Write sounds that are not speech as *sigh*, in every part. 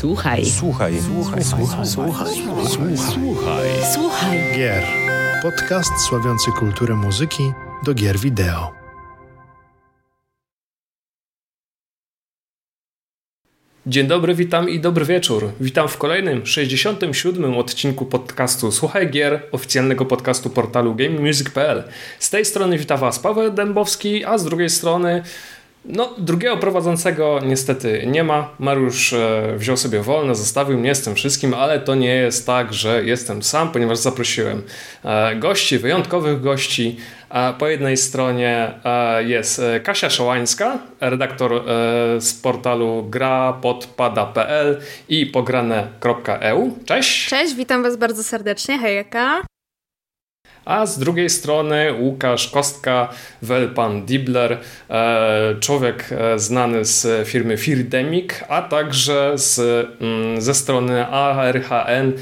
Słuchaj. Słuchaj. Słuchaj. Słuchaj. Słuchaj. Słuchaj. Słuchaj. Gier. Podcast sławiący kulturę muzyki do gier wideo. Dzień dobry, witam i dobry wieczór. Witam w kolejnym 67. odcinku podcastu Słuchaj Gier, oficjalnego podcastu portalu GameMusic.pl. Z tej strony witam Was Paweł Dębowski, a z drugiej strony no, drugiego prowadzącego niestety nie ma. Mariusz e, wziął sobie wolne, zostawił mnie z tym wszystkim, ale to nie jest tak, że jestem sam, ponieważ zaprosiłem e, gości, wyjątkowych gości. E, po jednej stronie e, jest e, Kasia Szołańska, redaktor e, z portalu grapodpada.pl i pograne.eu. Cześć! Cześć, witam Was bardzo serdecznie. Hejka. A z drugiej strony Łukasz Kostka, Welpan Dibler, e, człowiek e, znany z firmy Firdemic, a także z, mm, ze strony arhn.eu,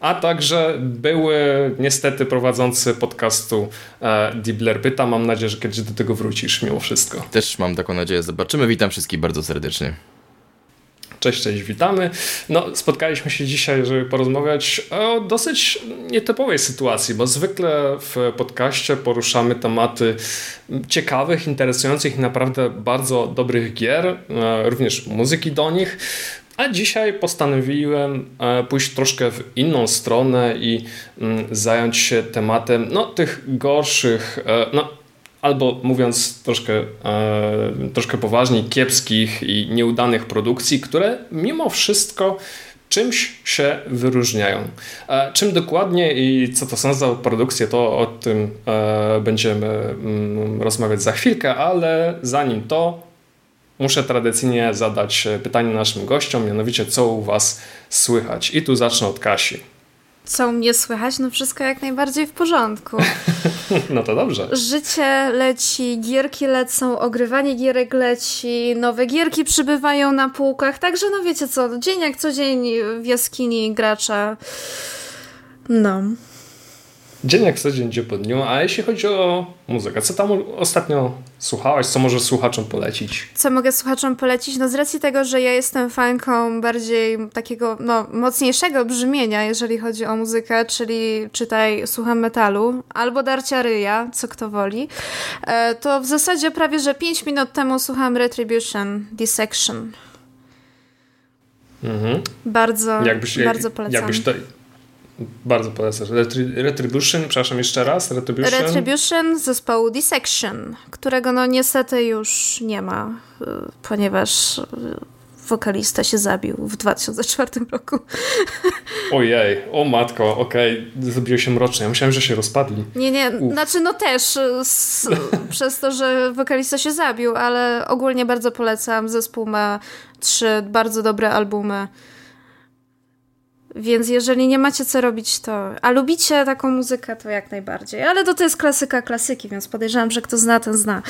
a także były niestety prowadzący podcastu e, Dibler Pyta. Mam nadzieję, że kiedyś do tego wrócisz mimo wszystko. Też mam taką nadzieję. Zobaczymy. Witam wszystkich bardzo serdecznie. Cześć, cześć, witamy. No, spotkaliśmy się dzisiaj, żeby porozmawiać o dosyć nietypowej sytuacji, bo zwykle w podcaście poruszamy tematy ciekawych, interesujących i naprawdę bardzo dobrych gier, e, również muzyki do nich. A dzisiaj postanowiłem e, pójść troszkę w inną stronę i mm, zająć się tematem no, tych gorszych, e, no, albo mówiąc troszkę, e, troszkę poważniej, kiepskich i nieudanych produkcji, które mimo wszystko czymś się wyróżniają. E, czym dokładnie i co to są za produkcje, to o tym e, będziemy mm, rozmawiać za chwilkę, ale zanim to muszę tradycyjnie zadać pytanie naszym gościom, mianowicie co u Was słychać. I tu zacznę od Kasi. Co u mnie słychać? No wszystko jak najbardziej w porządku. *laughs* *laughs* No to dobrze. Życie leci, gierki lecą, ogrywanie gierek leci, nowe gierki przybywają na półkach, także no wiecie co, dzień jak co dzień w jaskini gracza. No. Dzień jak co dzień, dzień po dniu, a jeśli chodzi o muzykę, co tam ostatnio słuchałaś, co możesz słuchaczom polecić? Co mogę słuchaczom polecić? No z racji tego, że ja jestem fanką bardziej takiego, no, mocniejszego brzmienia, jeżeli chodzi o muzykę, czyli czytaj, słucham metalu, albo darcia ryja, co kto woli, e, to w zasadzie prawie, że 5 minut temu słucham Retribution, Dissection. Mhm. Bardzo, jakbyś, bardzo polecam. Jakbyś to, bardzo polecam. Retribution, przepraszam jeszcze raz. Retribution. Retribution zespołu Dissection, którego no niestety już nie ma, y, ponieważ y, wokalista się zabił w 2004 roku. *laughs* Ojej, o matko, okej, okay. zrobiło się mrocznie. Ja myślałem, że się rozpadli. Nie, nie, Uf. znaczy no też z, *laughs* przez to, że wokalista się zabił, ale ogólnie bardzo polecam. Zespół ma trzy bardzo dobre albumy. Więc jeżeli nie macie co robić, to. A lubicie taką muzykę, to jak najbardziej. Ale to, to jest klasyka klasyki, więc podejrzewam, że kto zna, ten zna.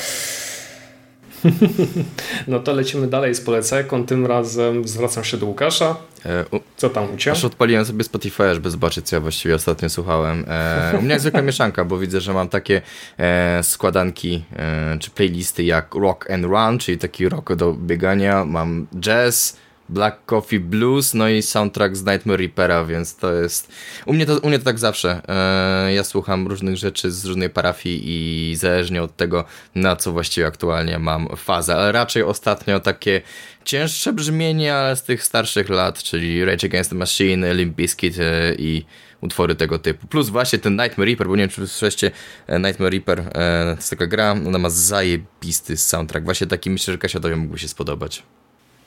*laughs* No to lecimy dalej z polecajką. Tym razem zwracam się do Łukasza. E, co tam u Ciebie? Aż odpaliłem sobie Spotify, żeby zobaczyć, co ja właściwie ostatnio słuchałem. E, u mnie jest zwykła *laughs* mieszanka, bo widzę, że mam takie e, składanki e, czy playlisty jak Rock and Run, czyli taki rock do biegania. Mam jazz, Black Coffee Blues, no i soundtrack z Nightmare Reapera, więc to jest... U mnie to, u mnie to tak zawsze. Eee, ja słucham różnych rzeczy z różnej parafii i zależnie od tego, na co właściwie aktualnie mam fazę, ale raczej ostatnio takie cięższe brzmienie, ale z tych starszych lat, czyli Rage Against the Machine, Limp Bizkit e, i utwory tego typu. Plus właśnie ten Nightmare Reaper, bo nie wiem, czy słyszeliście e, Nightmare Reaper, e, to jest taka gra, ona ma zajebisty soundtrack. Właśnie taki myślę, że Kasia mógłby się spodobać.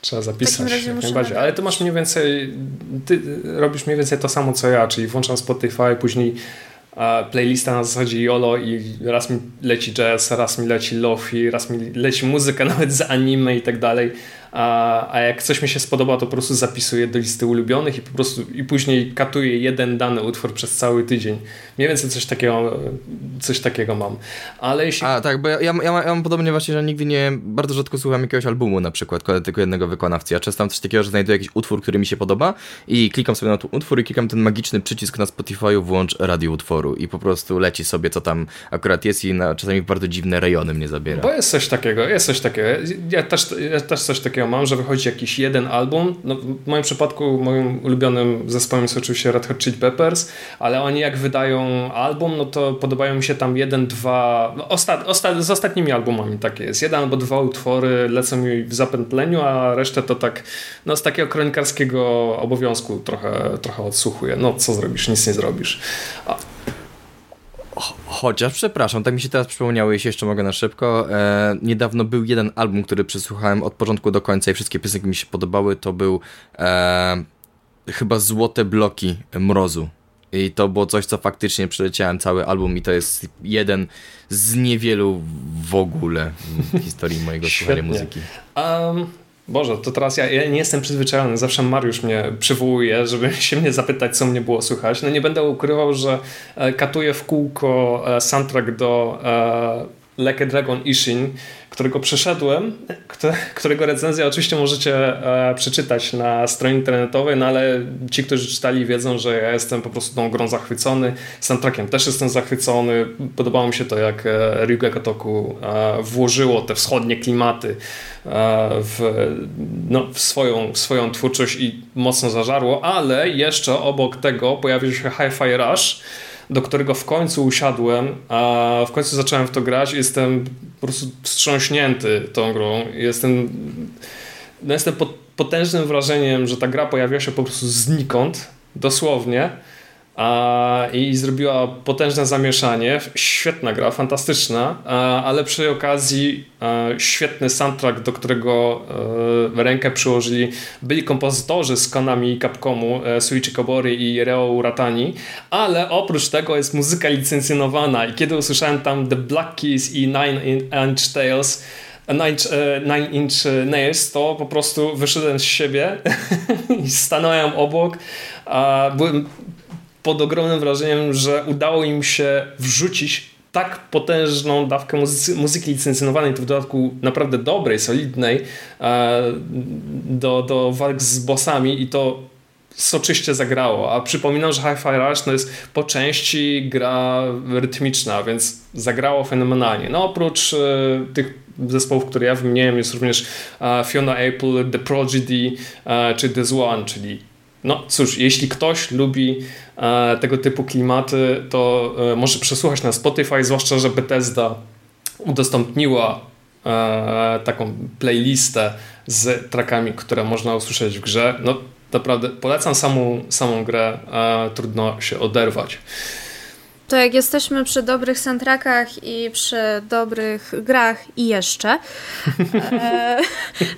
Trzeba zapisać. najbardziej. Ale ty masz mniej więcej, ty robisz mniej więcej to samo co ja, czyli włączam Spotify, później playlista na zasadzie YOLO i raz mi leci jazz, raz mi leci lofi, raz mi leci muzyka *laughs* nawet z anime i tak dalej a, a jak coś mi się spodoba, to po prostu zapisuję do listy ulubionych i po prostu i później katuję jeden dany utwór przez cały tydzień. Mniej więcej coś takiego, coś takiego mam. Ale jeśli... A tak, bo ja, ja, ja, mam, podobnie właśnie, że nigdy nie, bardzo rzadko słucham jakiegoś albumu na przykład, tylko jednego wykonawcy. Ja często mam coś takiego, że znajduję jakiś utwór, który mi się podoba i klikam sobie na ten utwór i klikam ten magiczny przycisk na Spotify'u włącz radio utworu i po prostu leci sobie co tam akurat jest i na, czasami w bardzo dziwne rejony mnie zabiera. Bo jest coś takiego, jest coś takiego. Ja też, ja też coś takiego takiego mam, że wychodzi jakiś jeden album. No, w moim przypadku moim ulubionym zespołem jest oczywiście Red Hot Chili Peppers, ale oni jak wydają album, no to podobają mi się tam jeden, dwa, no, ostat, ostat, z ostatnimi albumami takie jest. Jeden albo dwa utwory lecą mi w zapętleniu, a resztę to tak no, z takiego kronikarskiego obowiązku trochę, trochę odsłuchuję. No co zrobisz? Nic nie zrobisz. A, Chociaż, przepraszam, tak mi się teraz przypomniało, jeśli jeszcze mogę na szybko. E, niedawno był jeden album, który przesłuchałem od początku do końca i wszystkie piosenki mi się podobały. To był e, chyba Złote Bloki Mrozu. I to było coś, co faktycznie przeleciałem cały album i to jest jeden z niewielu w ogóle w historii mojego słuchania muzyki. Um, Boże, to teraz ja, ja, nie jestem przyzwyczajony. Zawsze Mariusz mnie przywołuje, żeby *laughs* się mnie zapytać, co mnie było słychać. No nie będę ukrywał, że e, katuję w kółko e, soundtrack do e, Like Dragon Ishin, którego przeszedłem, którego recenzję oczywiście możecie e, przeczytać na stronie internetowej, no ale ci, którzy czytali wiedzą, że ja jestem po prostu tą grą zachwycony, soundtrackiem też jestem zachwycony, podobało mi się to jak e, Ryuga Kotoku e, włożyło te wschodnie klimaty w, no, w, swoją, w swoją twórczość i mocno zażarło, ale jeszcze obok tego pojawił się Hi-Fi Rush, do którego w końcu usiadłem, a w końcu zacząłem w to grać. Jestem po prostu wstrząśnięty tą grą. Jestem, no jestem pod potężnym wrażeniem, że ta gra pojawiła się po prostu znikąd, dosłownie i zrobiła potężne zamieszanie. Świetna gra, fantastyczna, ale przy okazji świetny soundtrack, do którego e, rękę przyłożyli byli kompozytorzy z Konami Capcomu, e, Suichi Kobori i Reo Uratani, ale oprócz tego jest muzyka licencjonowana i kiedy usłyszałem tam The Black Keys i Nine Inch Tales, Nine, nine Inch Nails, to po prostu wyszedłem z siebie *laughs* i stanąłem obok. Byłem pod ogromnym wrażeniem, że udało im się wrzucić tak potężną dawkę muzyki, muzyki licencjonowanej, to w dodatku naprawdę dobrej, solidnej, e, do, do walk z bossami i to soczyście zagrało. A przypominam, że Hi-Fi Rush to jest po części gra rytmiczna, więc zagrało fenomenalnie. No oprócz e, tych zespołów, które ja wymieniłem, jest również e, Fiona Apple, The Prodigy czy The Swan, czyli no cóż, jeśli ktoś lubi tego typu klimaty, to e, może przesłuchać na Spotify, zwłaszcza, że Bethesda udostępniła e, taką playlistę z trackami, które można usłyszeć w grze. No naprawdę polecam samą, samą grę, trudno się oderwać. To jak jesteśmy przy dobrych soundtrackach i przy dobrych grach i jeszcze, e,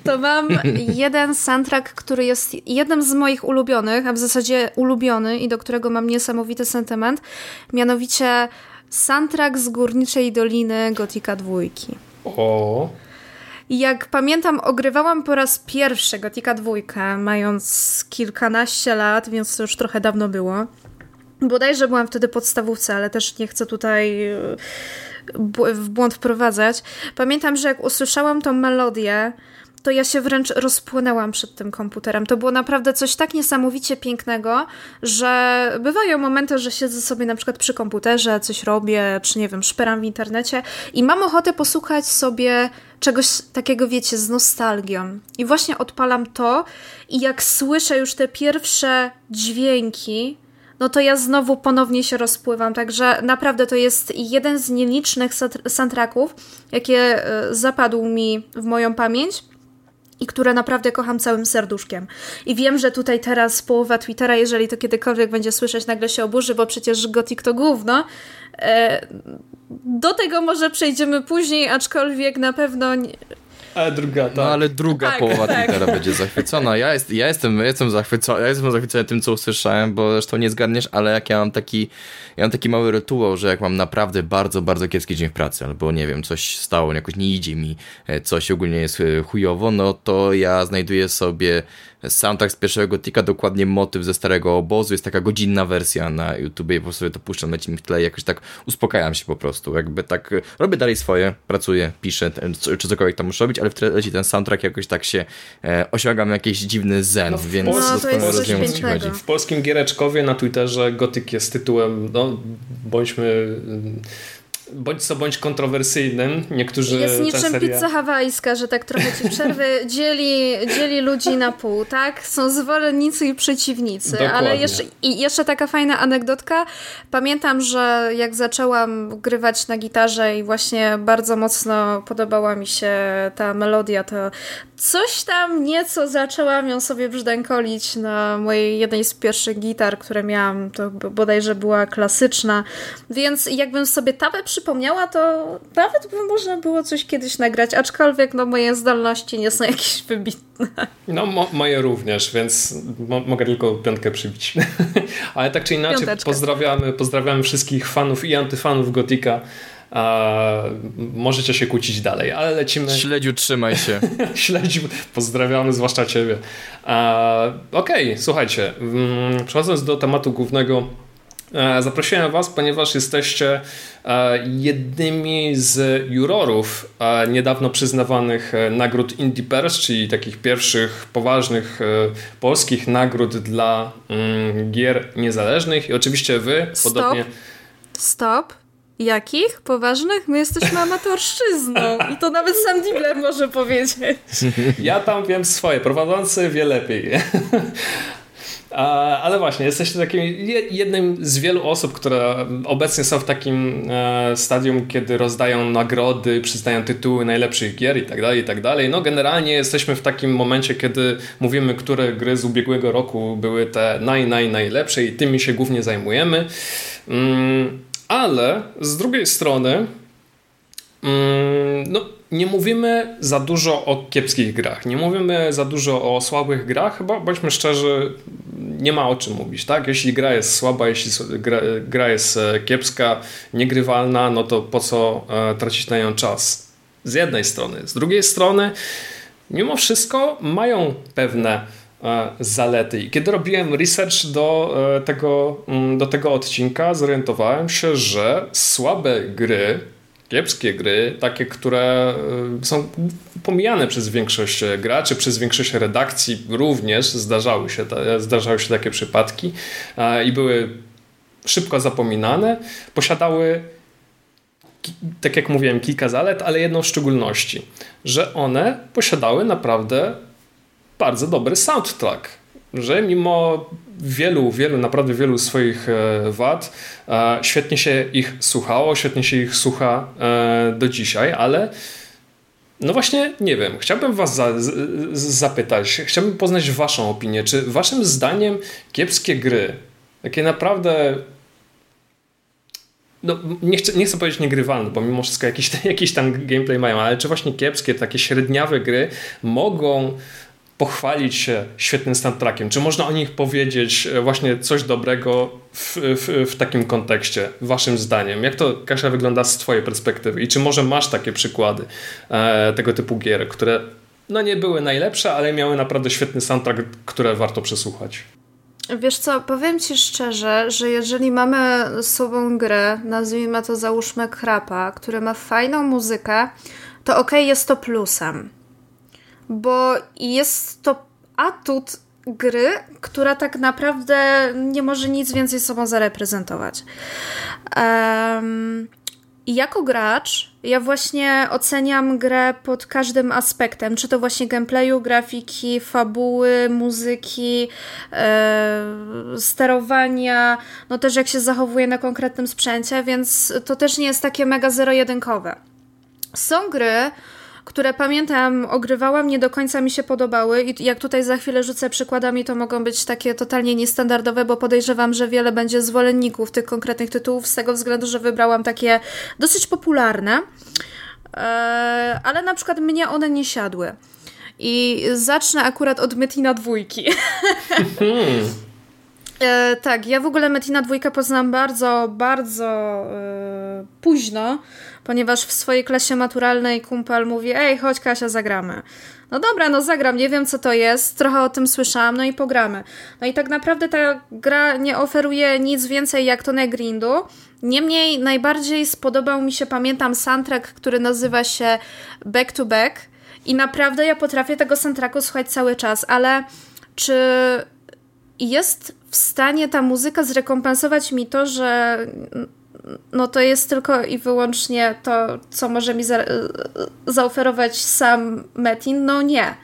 to mam jeden soundtrack, który jest jednym z moich ulubionych, a w zasadzie ulubiony i do którego mam niesamowity sentyment, mianowicie soundtrack z Górniczej Doliny Gotika dwójki. O. Jak pamiętam, ogrywałam po raz pierwszy Gotika dwójkę, mając kilkanaście lat, więc to już trochę dawno było. Bodajże byłam wtedy podstawówce, ale też nie chcę tutaj e, w błąd wprowadzać. Pamiętam, że jak usłyszałam tą melodię, to ja się wręcz rozpłynęłam przed tym komputerem. To było naprawdę coś tak niesamowicie pięknego, że bywają momenty, że siedzę sobie na przykład przy komputerze, coś robię, czy nie wiem, szperam w internecie i mam ochotę posłuchać sobie czegoś takiego, wiecie, z nostalgią. I właśnie odpalam to i jak słyszę już te pierwsze dźwięki, no to ja znowu ponownie się rozpływam. Także naprawdę to jest jeden z nielicznych soundtracków, jakie e, zapadł mi w moją pamięć i które naprawdę kocham całym serduszkiem. I wiem, że tutaj teraz połowa Twittera, jeżeli to kiedykolwiek będzie słyszeć, nagle się oburzy, bo przecież Gothic to gówno. E, do tego może przejdziemy później, aczkolwiek na pewno a druga, tak. No ale druga tak, połowa tak. Twittera będzie zachwycona. Ja, jest, ja, jestem, ja, jestem zachwycony, ja jestem zachwycony tym, co usłyszałem, bo zresztą nie zgadniesz, ale jak ja mam taki, ja mam taki mały rytuał, że jak mam naprawdę bardzo, bardzo kiepski dzień w pracy, albo nie wiem, coś stało, jakoś nie idzie mi, e, coś ogólnie jest e, chujowo, no to ja znajduję sobie soundtrack z pierwszego Gotika, dokładnie motyw ze starego obozu, jest taka godzinna wersja na YouTubie i po prostu to puszczam, leci mi w tle i jakoś tak uspokajam się po prostu, jakby tak robię dalej swoje, pracuję, piszę, czy cokolwiek tam muszę robić, ale w tle leci ten soundtrack jakoś tak się e, osiągam jakiś dziwny zen, no, więc no, to jest rozumiem, o co chodzi. W polskim giereczkowie na Twitterze Gotyk jest tytułem, no bądźmy bądź co bądź kontrowersyjnym. Niektórzy Jest niczym seria... pizza hawajska, że tak trochę ci przerwy *laughs* dzieli, dzieli ludzi na pół, tak? Są zwolennicy i przeciwnicy. Dokładnie. Ale jeszcze, i jeszcze taka fajna anegdotka. Pamiętam, że jak zaczęłam grywać na gitarze i właśnie bardzo mocno podobała mi się ta melodia, to coś tam nieco zaczęłam ją sobie brzdękolić na mojej jednej z pierwszych gitar, które miałam, to bodajże była klasyczna, więc jakbym sobie tabę przypomniała, to nawet by można było coś kiedyś nagrać, aczkolwiek no moje zdolności nie są *laughs* jakieś wybitne. No mo moje również, więc mo mogę tylko piątkę przybić. *laughs* Ale tak czy inaczej pozdrawiamy, pozdrawiamy wszystkich fanów i antyfanów Gotika możecie się kłócić dalej, ale lecimy. Śledziu, trzymaj się. *laughs* Śledziu, pozdrawiamy, zwłaszcza Ciebie. Okej, okay, słuchajcie, mm, przechodząc do tematu głównego. E, zaprosiłem Was, ponieważ jesteście e, jednymi z jurorów e, niedawno przyznawanych nagród Indie Pers, czyli takich pierwszych poważnych polskich nagród dla mm, gier niezależnych. I oczywiście Wy, Stop. podobnie. Stop. Jakich? Poważnych? My jesteśmy amatorszczyzną i to nawet sam Dibler może powiedzieć. Ja tam wiem swoje, prowadzący wie lepiej. Ale właśnie, jesteście takim jednym z wielu osób, które obecnie są w takim e, stadium, kiedy rozdają nagrody, przyznają tytuły najlepszych gier i tak dalej, i tak dalej. No generalnie jesteśmy w takim momencie, kiedy mówimy, które gry z ubiegłego roku były te naj, naj, najlepsze i tymi się głównie zajmujemy. Mm, ale z drugiej strony, mm, no, nie mówimy za dużo o kiepskich grach, nie mówimy za dużo o słabych grach, bo bądźmy szczerzy, nie ma o czym mówić, tak? Jeśli gra jest słaba, jeśli gra, gra jest e, kiepska, niegrywalna, no to po co e, tracić na nią czas? Z jednej strony. Z drugiej strony, mimo wszystko mają pewne E, zalety. I kiedy robiłem research do tego, mm, do tego odcinka, zorientowałem się, że słabe gry, kiepskie gry, takie, które e, są pomijane przez większość graczy, przez większość redakcji również zdarzały się, zdarzały się takie przypadki i były szybko zapominane, posiadały tak jak mówiłem, kilka zalet, ale jedną w szczególności, że one posiadały naprawdę bardzo dobry soundtrack, że mimo wielu, wielu, naprawdę wielu swoich e, wad, e, świetnie się ich słuchało, świetnie się ich słucha e, do dzisiaj, ale no właśnie, nie wiem, chciałbym was za, z, zapytać, chciałbym poznać waszą opinię, czy waszym zdaniem kiepskie gry, takie naprawdę no, nie, chcę, nie chcę powiedzieć niegrywalne, bo mimo wszystko jakiś, *laughs* jakiś tam gameplay mają, ale czy właśnie kiepskie, takie średniawe gry mogą pochwalić się świetnym soundtrackiem? Czy można o nich powiedzieć e, właśnie coś dobrego w, w, w, takim kontekście, waszym zdaniem? Jak to, Kasia, wygląda z twojej perspektywy? I czy może masz takie przykłady e, tego typu gier, które no nie były najlepsze, ale miały naprawdę świetny soundtrack, które warto przesłuchać? Wiesz co, powiem ci szczerze, że jeżeli mamy sobą grę, nazwijmy to załóżmy krapa, który ma fajną muzykę, to okej, okay, jest to plusem bo jest to atut gry, która tak naprawdę nie może nic więcej sobą zareprezentować. Um, jako gracz, ja właśnie oceniam grę pod każdym aspektem, czy to właśnie gameplayu, grafiki, fabuły, muzyki, e, sterowania, no też jak się zachowuje na konkretnym sprzęcie, więc to też nie jest takie mega zero-jedynkowe. Są gry, które pamiętam, ogrywałam, nie do końca mi się podobały i jak tutaj za chwilę rzucę przykładami, to mogą być takie totalnie niestandardowe, bo podejrzewam, że wiele będzie zwolenników tych konkretnych tytułów z tego względu, że wybrałam takie dosyć popularne, e, ale na przykład mnie one nie siadły. I zacznę akurat od Metina dwójki. *laughs* E, tak, ja w ogóle Metina dwójkę poznałam bardzo, bardzo e, późno ponieważ w swojej klasie maturalnej kumpel mówi, ej, chodź Kasia, zagramy. No dobra, no zagram, nie wiem co to jest, trochę o tym słyszałam, no i pogramy. No i tak naprawdę ta gra nie oferuje nic więcej jak to Grindu. Niemniej najbardziej spodobał mi się, pamiętam, soundtrack, który nazywa się Back to Back i naprawdę ja potrafię tego soundtracku słuchać cały czas, ale czy jest w stanie ta muzyka zrekompensować mi to, że no to jest tylko i wyłącznie to, co może mi za zaoferować sam Metin. No nie.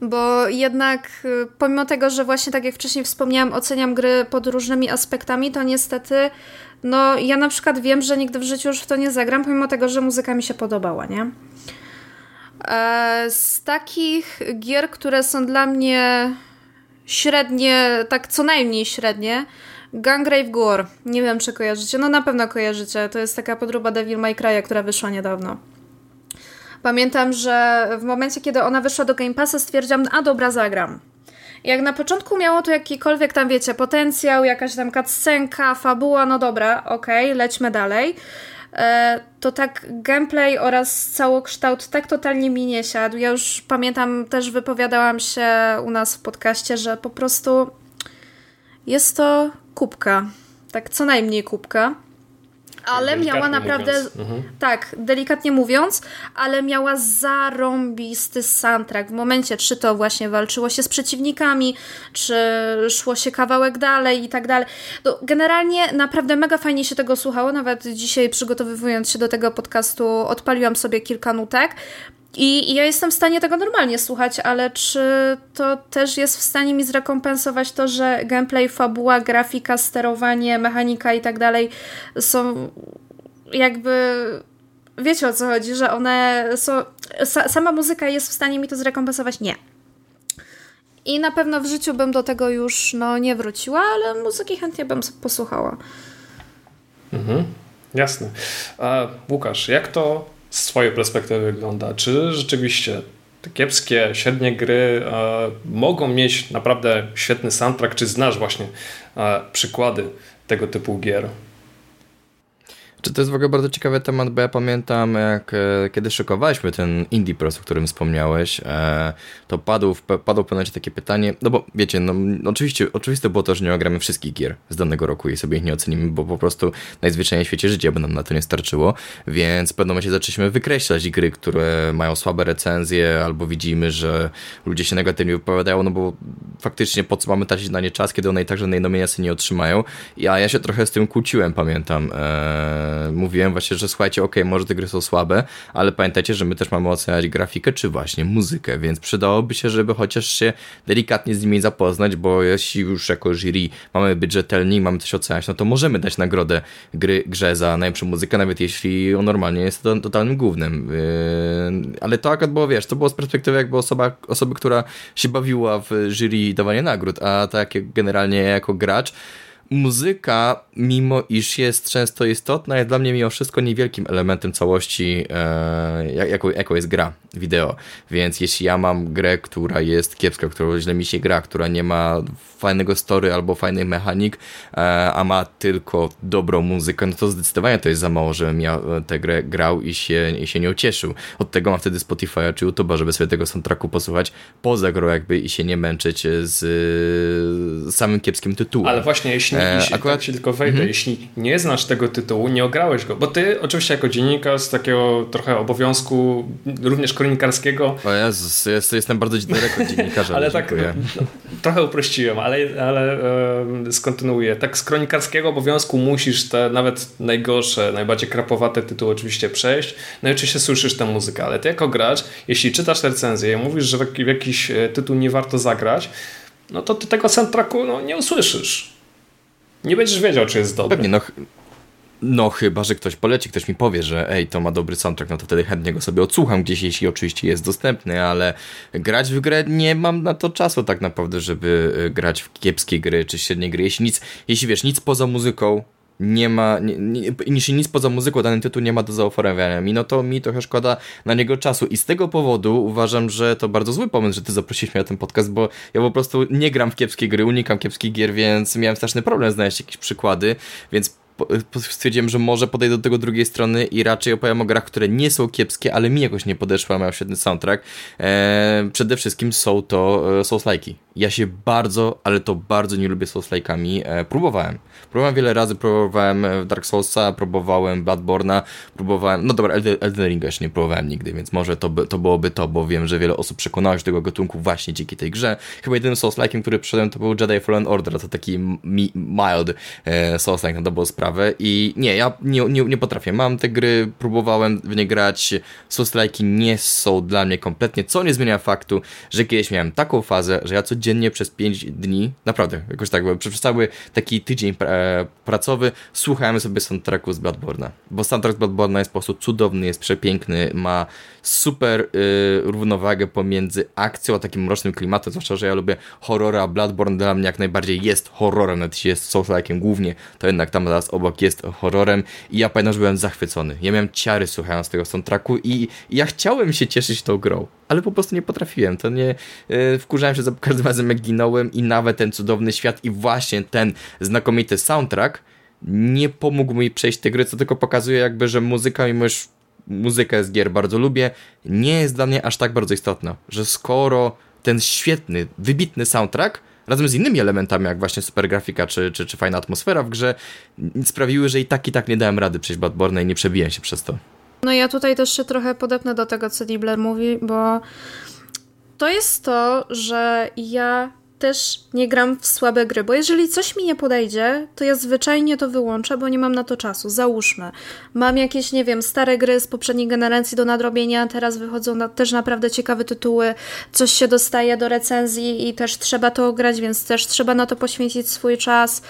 Bo jednak, y, pomimo tego, że właśnie tak jak wcześniej wspomniałam, oceniam gry pod różnymi aspektami, to niestety, no ja na przykład wiem, że nigdy w życiu już w to nie zagram, pomimo tego, że muzyka mi się podobała, nie? E, z takich gier, które są dla mnie średnie, tak co najmniej średnie, Gungrave Gore. Nie wiem, czy kojarzycie. No na pewno kojarzycie. To jest taka podróba Devil May Cry, która wyszła niedawno. Pamiętam, że w momencie, kiedy ona wyszła do Game Passa, stwierdziłam, a dobra, zagram. Jak na początku miało to jakikolwiek tam, wiecie, potencjał, jakaś tam cutscenka, fabuła, no dobra, okej, okay, lećmy dalej. E, to tak gameplay oraz całokształt tak totalnie mi nie siadł. Ja już pamiętam, też wypowiadałam się u nas w podcaście, że po prostu jest to kubka. Tak, co najmniej kubka ale miała naprawdę, mhm. tak, delikatnie mówiąc, ale miała zarąbisty soundtrack. W momencie, czy to właśnie walczyło się z przeciwnikami, czy szło się kawałek dalej i tak dalej. To generalnie naprawdę mega fajnie się tego słuchało. Nawet dzisiaj przygotowywując się do tego podcastu, odpaliłam sobie kilka nutek. I, ja jestem w stanie tego normalnie słuchać, ale czy to też jest w stanie mi zrekompensować to, że gameplay, fabuła, grafika, sterowanie, mechanika i tak dalej są jakby. Wiecie o co chodzi, że one są. Sa, sama muzyka jest w stanie mi to zrekompensować? Nie. I na pewno w życiu bym do tego już no, nie wróciła, ale muzyki chętnie bym posłuchała. Mhm, jasne. A Łukasz, jak to z Twojej perspektywy wygląda? Czy rzeczywiście te kiepskie, średnie gry e, mogą mieć naprawdę świetny soundtrack? Czy znasz właśnie e, przykłady tego typu gier? Czy to jest w ogóle bardzo ciekawy temat, bo ja pamiętam, jak e, kiedy szykowaliśmy ten Indie Press, o którym wspomniałeś, e, to padło w, padło w pewnym takie pytanie, no bo wiecie, no oczywiście, oczywiste było to, że nie ogramy wszystkich gier z danego roku i sobie ich nie ocenimy, bo po prostu najzwyczajniej w świecie życia by nam na to nie starczyło, więc w pewnym momencie zaczęliśmy wykreślać gry, które mają słabe recenzje, albo widzimy, że ludzie się negatywnie wypowiadają, no bo faktycznie po co mamy tracić na nie czas, kiedy one i tak żadnej nominacji nie otrzymają, a ja się trochę z tym kłóciłem, pamiętam, e, mówiłem właśnie, że słuchajcie, ok, może te gry są słabe, ale pamiętajcie, że my też mamy oceniać grafikę, czy właśnie muzykę, więc przydałoby się, żeby chociaż się delikatnie z nimi zapoznać, bo jeśli już jako jury mamy być rzetelni, mamy coś oceniać, no to możemy dać nagrodę gry, grze za najlepszą muzykę, nawet jeśli on normalnie jest to, totalnym głównym. Yy, ale to akurat było, wiesz, to było z perspektywy jakby osoba, osoby, która się bawiła w jury dawanie nagród, a tak generalnie jako gracz muzyka, mimo iż jest często istotna, jest dla mnie mimo wszystko niewielkim elementem całości, e, jaką, jaką jest gra wideo. Więc jeśli ja mam grę, która jest kiepska, która źle mi się gra, która nie ma fajnego story albo fajnych mechanik, e, a ma tylko dobrą muzykę, no to zdecydowanie to jest za mało, żebym ja tę grę grał i się, i się nie ucieszył. Od tego mam wtedy Spotify czy YouTube'a, żeby sobie tego soundtracku posłuchać poza grą jakby i się nie męczyć z, z samym kiepskim tytułem. Ale właśnie jeśli, e, jeśli akurat... tak się tylko wejdę, mhm. jeśli nie znasz tego tytułu, nie ograłeś go, bo ty oczywiście jako dziennikarz z takiego trochę obowiązku również kronikarskiego. O Jezus, jest, jestem bardzo daleko od dziennikarza. *laughs* ale tak no, trochę uprościłem, ale, ale e, skontynuuję. Tak z kronikarskiego obowiązku musisz te nawet najgorsze, najbardziej krapowate tytuły oczywiście przejść. No i oczywiście słyszysz tę muzykę, ale ty jako gracz, jeśli czytasz recenzję i mówisz, że w, w jakiś e, tytuł nie warto zagrać, no to ty tego soundtracku no, nie usłyszysz. Nie będziesz wiedział, czy jest dobry. Pewnie, no no chyba, że ktoś poleci, ktoś mi powie, że ej, to ma dobry soundtrack, no to wtedy chętnie go sobie odsłucham gdzieś, jeśli oczywiście jest dostępny, ale grać w grę nie mam na to czasu tak naprawdę, żeby y, grać w kiepskie gry czy średnie gry. Jeśli nic, jeśli wiesz, nic poza muzyką nie ma, nie, nie, nic poza muzyką dany tytuł nie ma do zaoferowania mi, no to mi trochę szkoda na niego czasu i z tego powodu uważam, że to bardzo zły pomysł, że ty zaprosiłeś mnie na ten podcast, bo ja po prostu nie gram w kiepskie gry, unikam kiepskich gier, więc miałem straszny problem znaleźć jakieś przykłady, więc stwierdziłem, że może podejdę do tego drugiej strony i raczej opowiem o grach, które nie są kiepskie, ale mi jakoś nie podeszły, a mają świetny soundtrack. Eee, przede wszystkim są to e, Souls-like'i. Ja się bardzo, ale to bardzo nie lubię Souls-like'ami. E, próbowałem. Próbowałem wiele razy, próbowałem e, Dark Soulsa, próbowałem Bloodborne'a, próbowałem, no dobra, Elden, Ringa jeszcze nie próbowałem nigdy, więc może to, by, to byłoby to, bo wiem, że wiele osób przekonało się tego gatunku właśnie dzięki tej grze. Chyba jedynym Souls-like'iem, który przyszedłem, to był Jedi Fallen Order, to taki mi, mild e, Souls-like na dobrą sprawę i nie, ja nie, nie, nie potrafię. Mam te gry, próbowałem w nie grać, Souls-like'i nie są dla mnie kompletnie, co nie zmienia faktu, że kiedyś miałem taką fazę, że ja codziennie przez 5 dni, naprawdę, jakoś tak, bo przez cały taki tydzień e, pracowy. Słuchałem sobie soundtracku z Bloodborne'a, bo soundtrack z Bloodborne'a jest po prostu cudowny, jest przepiękny, ma super y, równowagę pomiędzy akcją a takim mrocznym klimatem, zwłaszcza, że ja lubię horrora, Bloodborne dla mnie jak najbardziej jest horrorem, nawet jeśli jest soul głównie, to jednak tam zaraz obok jest horrorem. I ja pamiętam, że byłem zachwycony. Ja miałem ciary słuchając tego soundtracku i, i ja chciałem się cieszyć tą grą, ale po prostu nie potrafiłem, to nie, y, wkurzałem się za każdym razem jak ginąłem i nawet ten cudowny świat i właśnie ten znakomity soundtrack nie pomógł mi przejść te gry, co tylko pokazuje jakby, że muzyka, mimo już muzykę z gier bardzo lubię, nie jest dla mnie aż tak bardzo istotna, że skoro ten świetny, wybitny soundtrack razem z innymi elementami, jak właśnie super grafika czy, czy, czy fajna atmosfera w grze, sprawiły, że i tak i tak nie dałem rady przejść Bloodborne i nie przebiłem się przez to. No ja tutaj też się trochę podepnę do tego, co Dibler mówi, bo to jest to, że ja też nie gram w słabe gry, bo jeżeli coś mi nie podejdzie, to ja zwyczajnie to wyłączę, bo nie mam na to czasu. Załóżmy, mam jakieś, nie wiem, stare gry z poprzedniej generacji do nadrobienia, teraz wychodzą na, też naprawdę ciekawe tytuły, coś się dostaje do recenzji i też trzeba to grać, więc też trzeba na to poświęcić swój czas.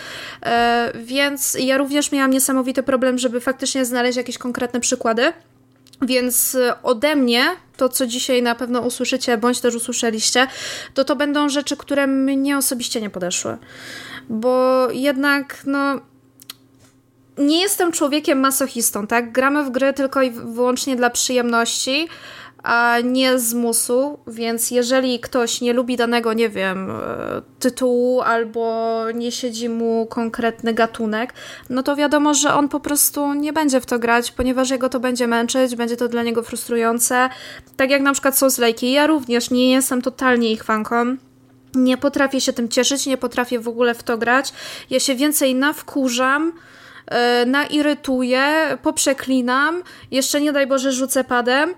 E, więc ja również miałam niesamowity problem, żeby faktycznie znaleźć jakieś konkretne przykłady. Więc y, ode mnie, to co dzisiaj na pewno usłyszycie, bądź też usłyszeliście, to to będą rzeczy, które mnie osobiście nie podeszły. Bo jednak, no, nie jestem człowiekiem masochistą, tak? Gramy w gry tylko i wyłącznie dla przyjemności, a nie z musu, więc jeżeli ktoś nie lubi danego, nie wiem, e, tytułu albo nie siedzi mu konkretny gatunek, no to wiadomo, że on po prostu nie będzie w to grać, ponieważ jego to będzie męczyć, będzie to dla niego frustrujące. Tak jak na przykład Souls Lake. Ja również nie jestem totalnie ich fanką. Nie potrafię się tym cieszyć, nie potrafię w ogóle w to grać. Ja się więcej nawkurzam, e, nairytuję, poprzeklinam, jeszcze nie daj Boże rzucę padem,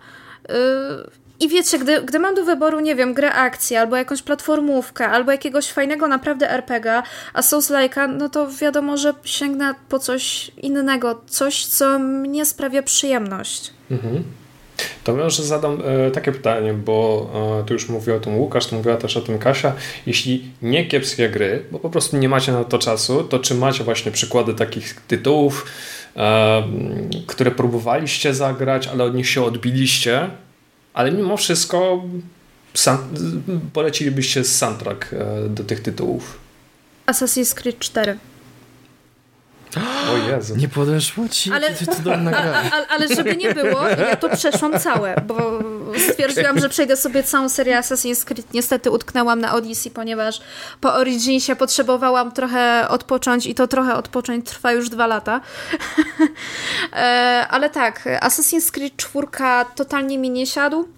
i wiecie, gdy, gdy mam do wyboru, nie wiem, grę akcji, albo jakąś platformówkę, albo jakiegoś fajnego naprawdę RPGa, a Souls Like'a, no to wiadomo, że sięgnę po coś innego, coś, co mnie sprawia przyjemność. Mhm. To może zadam e, takie pytanie, bo e, tu już mówił o tym Łukasz, tu mówiła też o tym Kasia. Jeśli nie kiepskie gry, bo po prostu nie macie na to czasu, to czy macie właśnie przykłady takich tytułów, które próbowaliście zagrać, ale od nich się odbiliście, ale mimo wszystko polecilibyście soundtrack e, do tych tytułów? Assassin's Creed 4. O Jezu. Nie podeszło ci? Ale, cudowna gra. A, a, ale żeby nie było, ja to przeszłam całe, bo stwierdziłam, że przejdę sobie całą serię Assassin's Creed. Niestety utknęłam na Odyssey, ponieważ po Originsie potrzebowałam trochę odpocząć i to trochę odpocząć trwa już dwa lata. *laughs* E, ale tak, Assassin's Creed 4 totalnie mi nie siadł.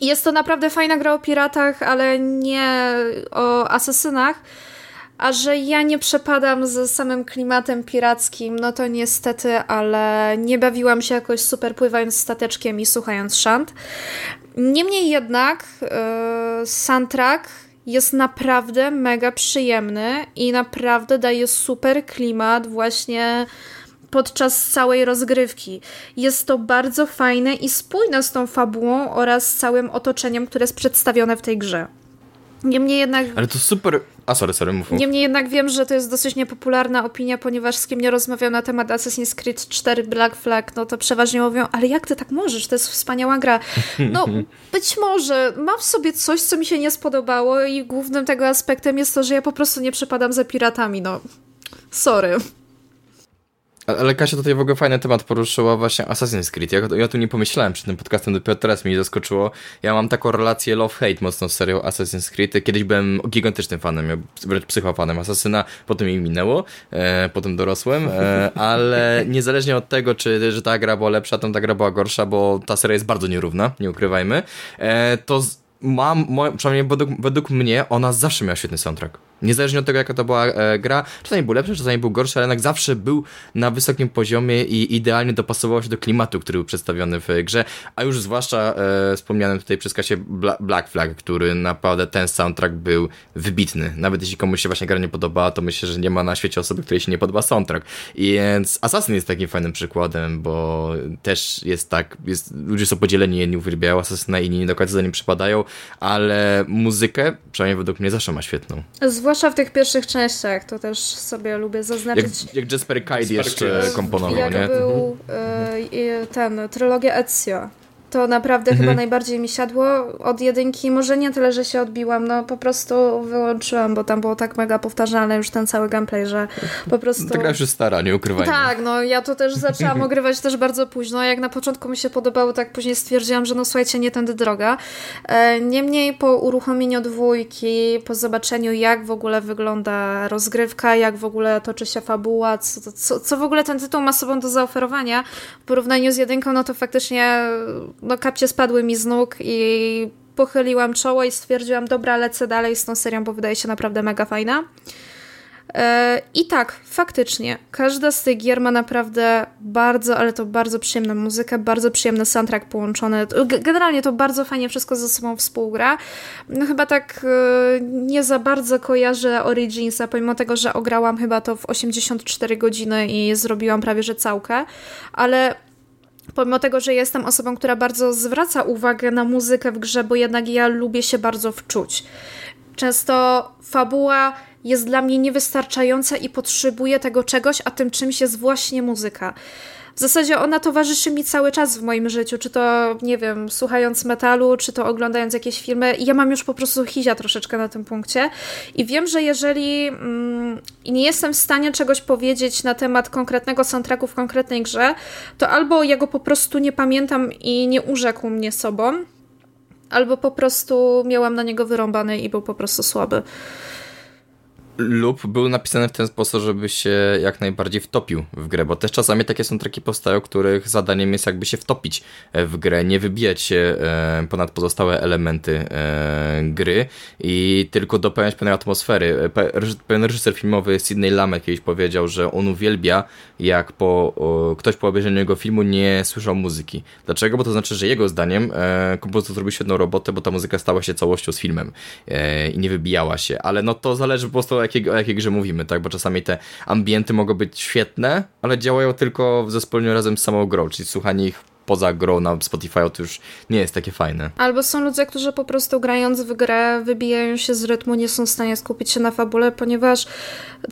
Jest to naprawdę fajna gra o piratach, ale nie o asesynach. A że ja nie przepadam ze samym klimatem pirackim, no to niestety, ale nie bawiłam się jakoś super pływając stateczkiem i słuchając szant. Niemniej jednak yy, soundtrack jest naprawdę mega przyjemny i naprawdę daje super klimat właśnie podczas całej rozgrywki. Jest to bardzo fajne i spójne z tą fabułą oraz całym otoczeniem, które jest przedstawione w tej grze. Niemniej jednak. Ale to super. A sorry, sorry, mów. Niemniej jednak wiem, że to jest dosyć niepopularna opinia, ponieważ z kim nie rozmawiam na temat Assassin's Creed 4 Black Flag, no to przeważnie mówią, ale jak ty tak możesz? To jest wspaniała gra. No, *laughs* być może. Mam w sobie coś, co mi się nie spodobało, i głównym tego aspektem jest to, że ja po prostu nie przepadam za piratami, no. Sorry. Ale Kasia tutaj w ogóle fajny temat poruszyła właśnie Assassin's Creed. Ja, ja tu nie pomyślałem przed tym podcastem, dopiero teraz mnie zaskoczyło. Ja mam taką relację love-hate mocno z serią Assassin's Creed. Kiedyś byłem gigantycznym fanem, wręcz psychofanem Asasyna, potem mi minęło, e, potem dorosłem, e, ale niezależnie od tego, czy że ta gra była lepsza, to ta gra była gorsza, bo ta seria jest bardzo nierówna, nie ukrywajmy, e, to z mam, przynajmniej według, według mnie, ona zawsze miała świetny soundtrack. Niezależnie od tego, jaka to była e, gra, czasami był lepszy, czasami był gorszy, ale jednak zawsze był na wysokim poziomie i idealnie dopasował się do klimatu, który był przedstawiony w grze, a już zwłaszcza e, wspomnianym tutaj przez Kasię Bla Black Flag, który naprawdę ten soundtrack był wybitny. Nawet jeśli komuś się właśnie gra nie podoba, to myślę, że nie ma na świecie osoby, której się nie podoba soundtrack. I więc Assassin jest takim fajnym przykładem, bo też jest tak, jest, ludzie są podzieleni, jedni uwielbiają Assassina, inni nie do końca za nim przypadają, ale muzykę, przynajmniej według mnie, zawsze ma świetną. Zwłaszcza w tych pierwszych częściach, to też sobie lubię zaznaczyć. Jak, jak Jasper Kide jeszcze komponował, jak nie? był y, ten, trylogia Ezio to naprawdę mhm. chyba najbardziej mi siadło od jedynki. Może nie tyle, że się odbiłam, no po prostu wyłączyłam, bo tam było tak mega powtarzalne już ten cały gameplay, że po prostu... Ta gra już stara, nie ukrywajmy. Tak, no ja to też *laughs* zaczęłam ogrywać też bardzo późno. Jak na początku mi się podobało, tak później stwierdziłam, że no słuchajcie, nie tędy droga. E, niemniej po uruchomieniu dwójki, po zobaczeniu jak w ogóle wygląda rozgrywka, jak w ogóle toczy się fabuła, co, co, co w ogóle ten tytuł ma sobą do zaoferowania w porównaniu z jedynką, no to faktycznie no kapcie spadły mi z nóg i pochyliłam czoło i stwierdziłam, dobra, lecę dalej z tą serią, bo wydaje się naprawdę mega fajna. E, I tak, faktycznie, każda z tych gier ma naprawdę bardzo, ale to bardzo przyjemną muzykę, bardzo przyjemny soundtrack połączony. Generalnie to bardzo fajnie wszystko ze sobą współgra. No chyba tak e, nie za bardzo kojarzę Originsa, pomimo tego, że ograłam chyba to w 84 godziny i zrobiłam prawie że całkę, ale Pomimo tego, że jestem osobą, która bardzo zwraca uwagę na muzykę w grze, bo jednak ja lubię się bardzo wczuć. Często fabuła jest dla mnie niewystarczająca i potrzebuję tego czegoś, a tym czymś jest właśnie muzyka. W zasadzie ona towarzyszy mi cały czas w moim życiu, czy to, nie wiem, słuchając metalu, czy to oglądając jakieś filmy. I ja mam już po prostu hizia troszeczkę na tym punkcie. I wiem, że jeżeli mm, nie jestem w stanie czegoś powiedzieć na temat konkretnego soundtracku w konkretnej grze, to albo ja go po prostu nie pamiętam i nie urzekł mnie sobą, albo po prostu miałam na niego wyrąbany i był po prostu słaby lub był napisany w ten sposób, żeby się jak najbardziej wtopił w grę, bo też czasami takie są treki powstają, których zadaniem jest jakby się wtopić e, w grę, nie wybijać się e, ponad pozostałe elementy e, gry i tylko dopełniać pewnej atmosfery. Pewien reżyser filmowy Sidney Lamet kiedyś powiedział, że on uwielbia jak po, ktoś po obejrzeniu jego filmu nie słyszał muzyki. Dlaczego? Bo to znaczy, że jego zdaniem kompozytor zrobił świetną robotę, bo ta muzyka stała się całością z filmem i nie wybijała się, ale no to zależy po prostu jakiej, o jakiej grze mówimy, tak? Bo czasami te ambienty mogą być świetne, ale działają tylko w zespoleniu razem z samą grą, czyli słuchanie ich poza grą na Spotify to już nie jest takie fajne. Albo są ludzie, którzy po prostu grając w grę wybijają się z rytmu, nie są w stanie skupić się na fabule, ponieważ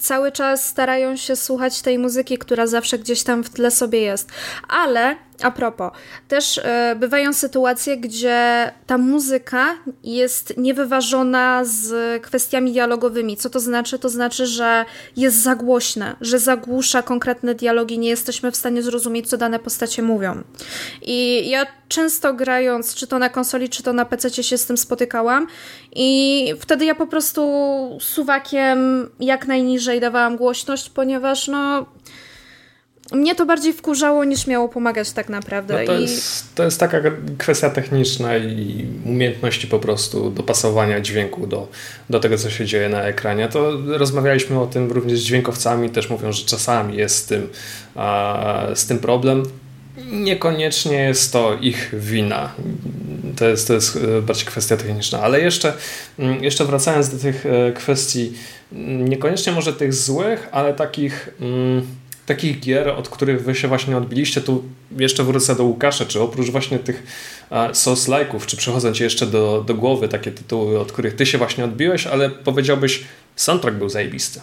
cały czas starają się słuchać tej muzyki, która zawsze gdzieś tam w tle sobie jest. Ale a propos, też e, bywają sytuacje, gdzie ta muzyka jest niewyważona z kwestiami dialogowymi. Co to znaczy? To znaczy, że jest za głośne, że zagłusza konkretne dialogi, nie jesteśmy w stanie zrozumieć, co dane postacie mówią. I ja często grając, czy to na konsoli, czy to na PC się z tym spotykałam i wtedy ja po prostu suwakiem jak najniżej dawałam głośność, ponieważ no mnie to bardziej wkurzało niż miało pomagać tak naprawdę. No to, I... jest, to jest taka kwestia techniczna i umiejętności po prostu dopasowania dźwięku do, do tego, co się dzieje na ekranie. To rozmawialiśmy o tym również z dźwiękowcami, też mówią, że czasami jest z tym, a, z tym problem. Niekoniecznie jest to ich wina. To jest, to jest e, bardziej kwestia techniczna. Ale jeszcze, mm, jeszcze wracając do tych e, kwestii, mm, niekoniecznie może tych złych, ale takich. Mm, takich gier, od których wy się właśnie odbiliście, tu jeszcze wrócę do Łukasza, czy oprócz właśnie tych Souls-like'ów, czy przychodzą ci jeszcze do, do głowy takie tytuły, od których ty się właśnie odbiłeś, ale powiedziałbyś, soundtrack był zajebisty.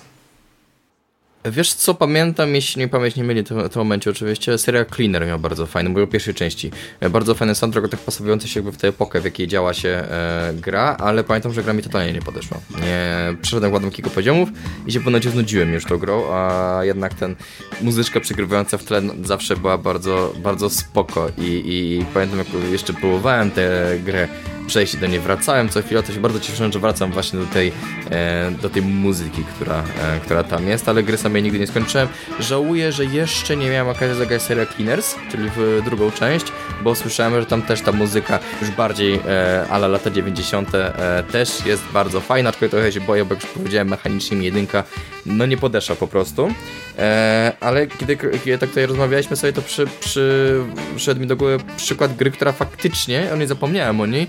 Wiesz co, pamiętam, jeśli nie pamięć nie myli w tym momencie oczywiście, seria Cleaner miał bardzo fajny, mówię o pierwszej części. E, bardzo fajny soundtrack, tak pasowujący się jakby w tę epokę, w jakiej działa się e, gra, ale pamiętam, że gra mi totalnie nie podeszła. Nie, przeszedłem ładnym kilku poziomów i się ponad znudziłem już tą grą, a jednak ten muzyczka przygrywająca w tle zawsze była bardzo, bardzo spoko i, i pamiętam, jak jeszcze próbowałem tę grę przejść i do niej wracałem co chwilę, to się bardzo cieszę, że wracam właśnie do tej, e, do tej muzyki, która, e, która tam jest, ale gry samej nigdy nie skończyłem. Żałuję, że jeszcze nie miałem okazji zagrać serię Cleaners, czyli w drugą część, bo słyszałem, że tam też ta muzyka już bardziej e, ala lata 90. E, też jest bardzo fajna, aczkolwiek trochę się boję, bo jak już powiedziałem, mechanicznie mi jedynka no nie podeszła po prostu. E, ale kiedy, kiedy tak tutaj rozmawialiśmy sobie, to przy, przy, przyszedł mi do głowy przykład gry, która faktycznie, o zapomniałem o niej,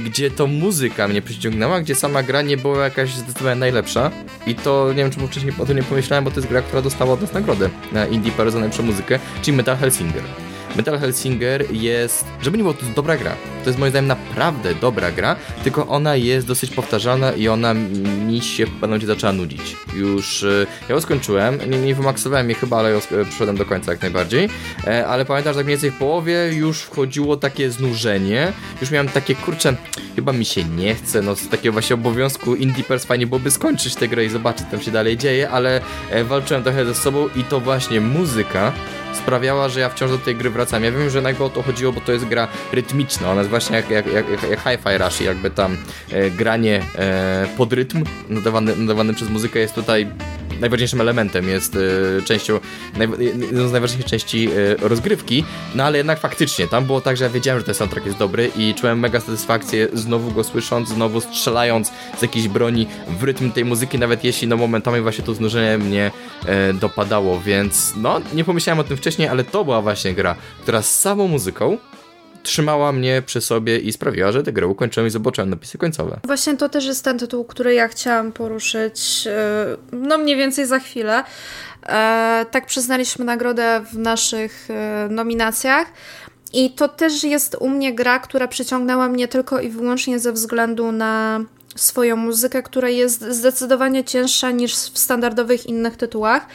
gdzie to muzyka mnie przyciągnęła, gdzie sama gra nie była jakaś zdecydowanie najlepsza i to nie wiem, czemu wcześniej o tym nie pomyślałem, bo to jest gra, która dostała od nas nagrodę na Indie Paris za najlepszą muzykę, czyli Metal Hellsinger. Metal Hellsinger jest, żeby nie było, to dobra gra. To jest moim zdaniem naprawdę dobra gra, tylko ona jest dosyć powtarzalna i ona mi się w pewnym zaczęła nudzić. Już e, ja ją skończyłem, nie, nie wymaksowałem jej chyba, ale ją przyszedłem do końca jak najbardziej, e, ale pamiętam, że tak mniej więcej w połowie już wchodziło takie znużenie, już miałem takie, kurczę, chyba mi się nie chce, no z takiego właśnie obowiązku Indie Pers fajnie byłoby skończyć tę grę i zobaczyć, co tam się dalej dzieje, ale e, walczyłem trochę ze sobą i to właśnie muzyka sprawiała, że ja wciąż do tej gry wracam. Ja wiem, że jakby o to chodziło, bo to jest gra rytmiczna. Ona jest właśnie jak, jak, jak, jak Hi-Fi Rush, jakby tam e, granie e, pod rytm nadawane, nadawane przez muzykę jest tutaj najważniejszym elementem, jest y, częścią, naj, jedną z najważniejszych części y, rozgrywki, no ale jednak faktycznie, tam było tak, że ja wiedziałem, że ten soundtrack jest dobry i czułem mega satysfakcję znowu go słysząc, znowu strzelając z jakiejś broni w rytm tej muzyki, nawet jeśli no momentami właśnie to znużenie mnie y, dopadało, więc no nie pomyślałem o tym wcześniej, ale to była właśnie gra, która z samą muzyką trzymała mnie przy sobie i sprawiła, że tę grę ukończyłem i zobaczyłem napisy końcowe. Właśnie to też jest ten tytuł, który ja chciałam poruszyć, e, no mniej więcej za chwilę. E, tak przyznaliśmy nagrodę w naszych e, nominacjach. I to też jest u mnie gra, która przyciągnęła mnie tylko i wyłącznie ze względu na swoją muzykę, która jest zdecydowanie cięższa niż w standardowych innych tytułach.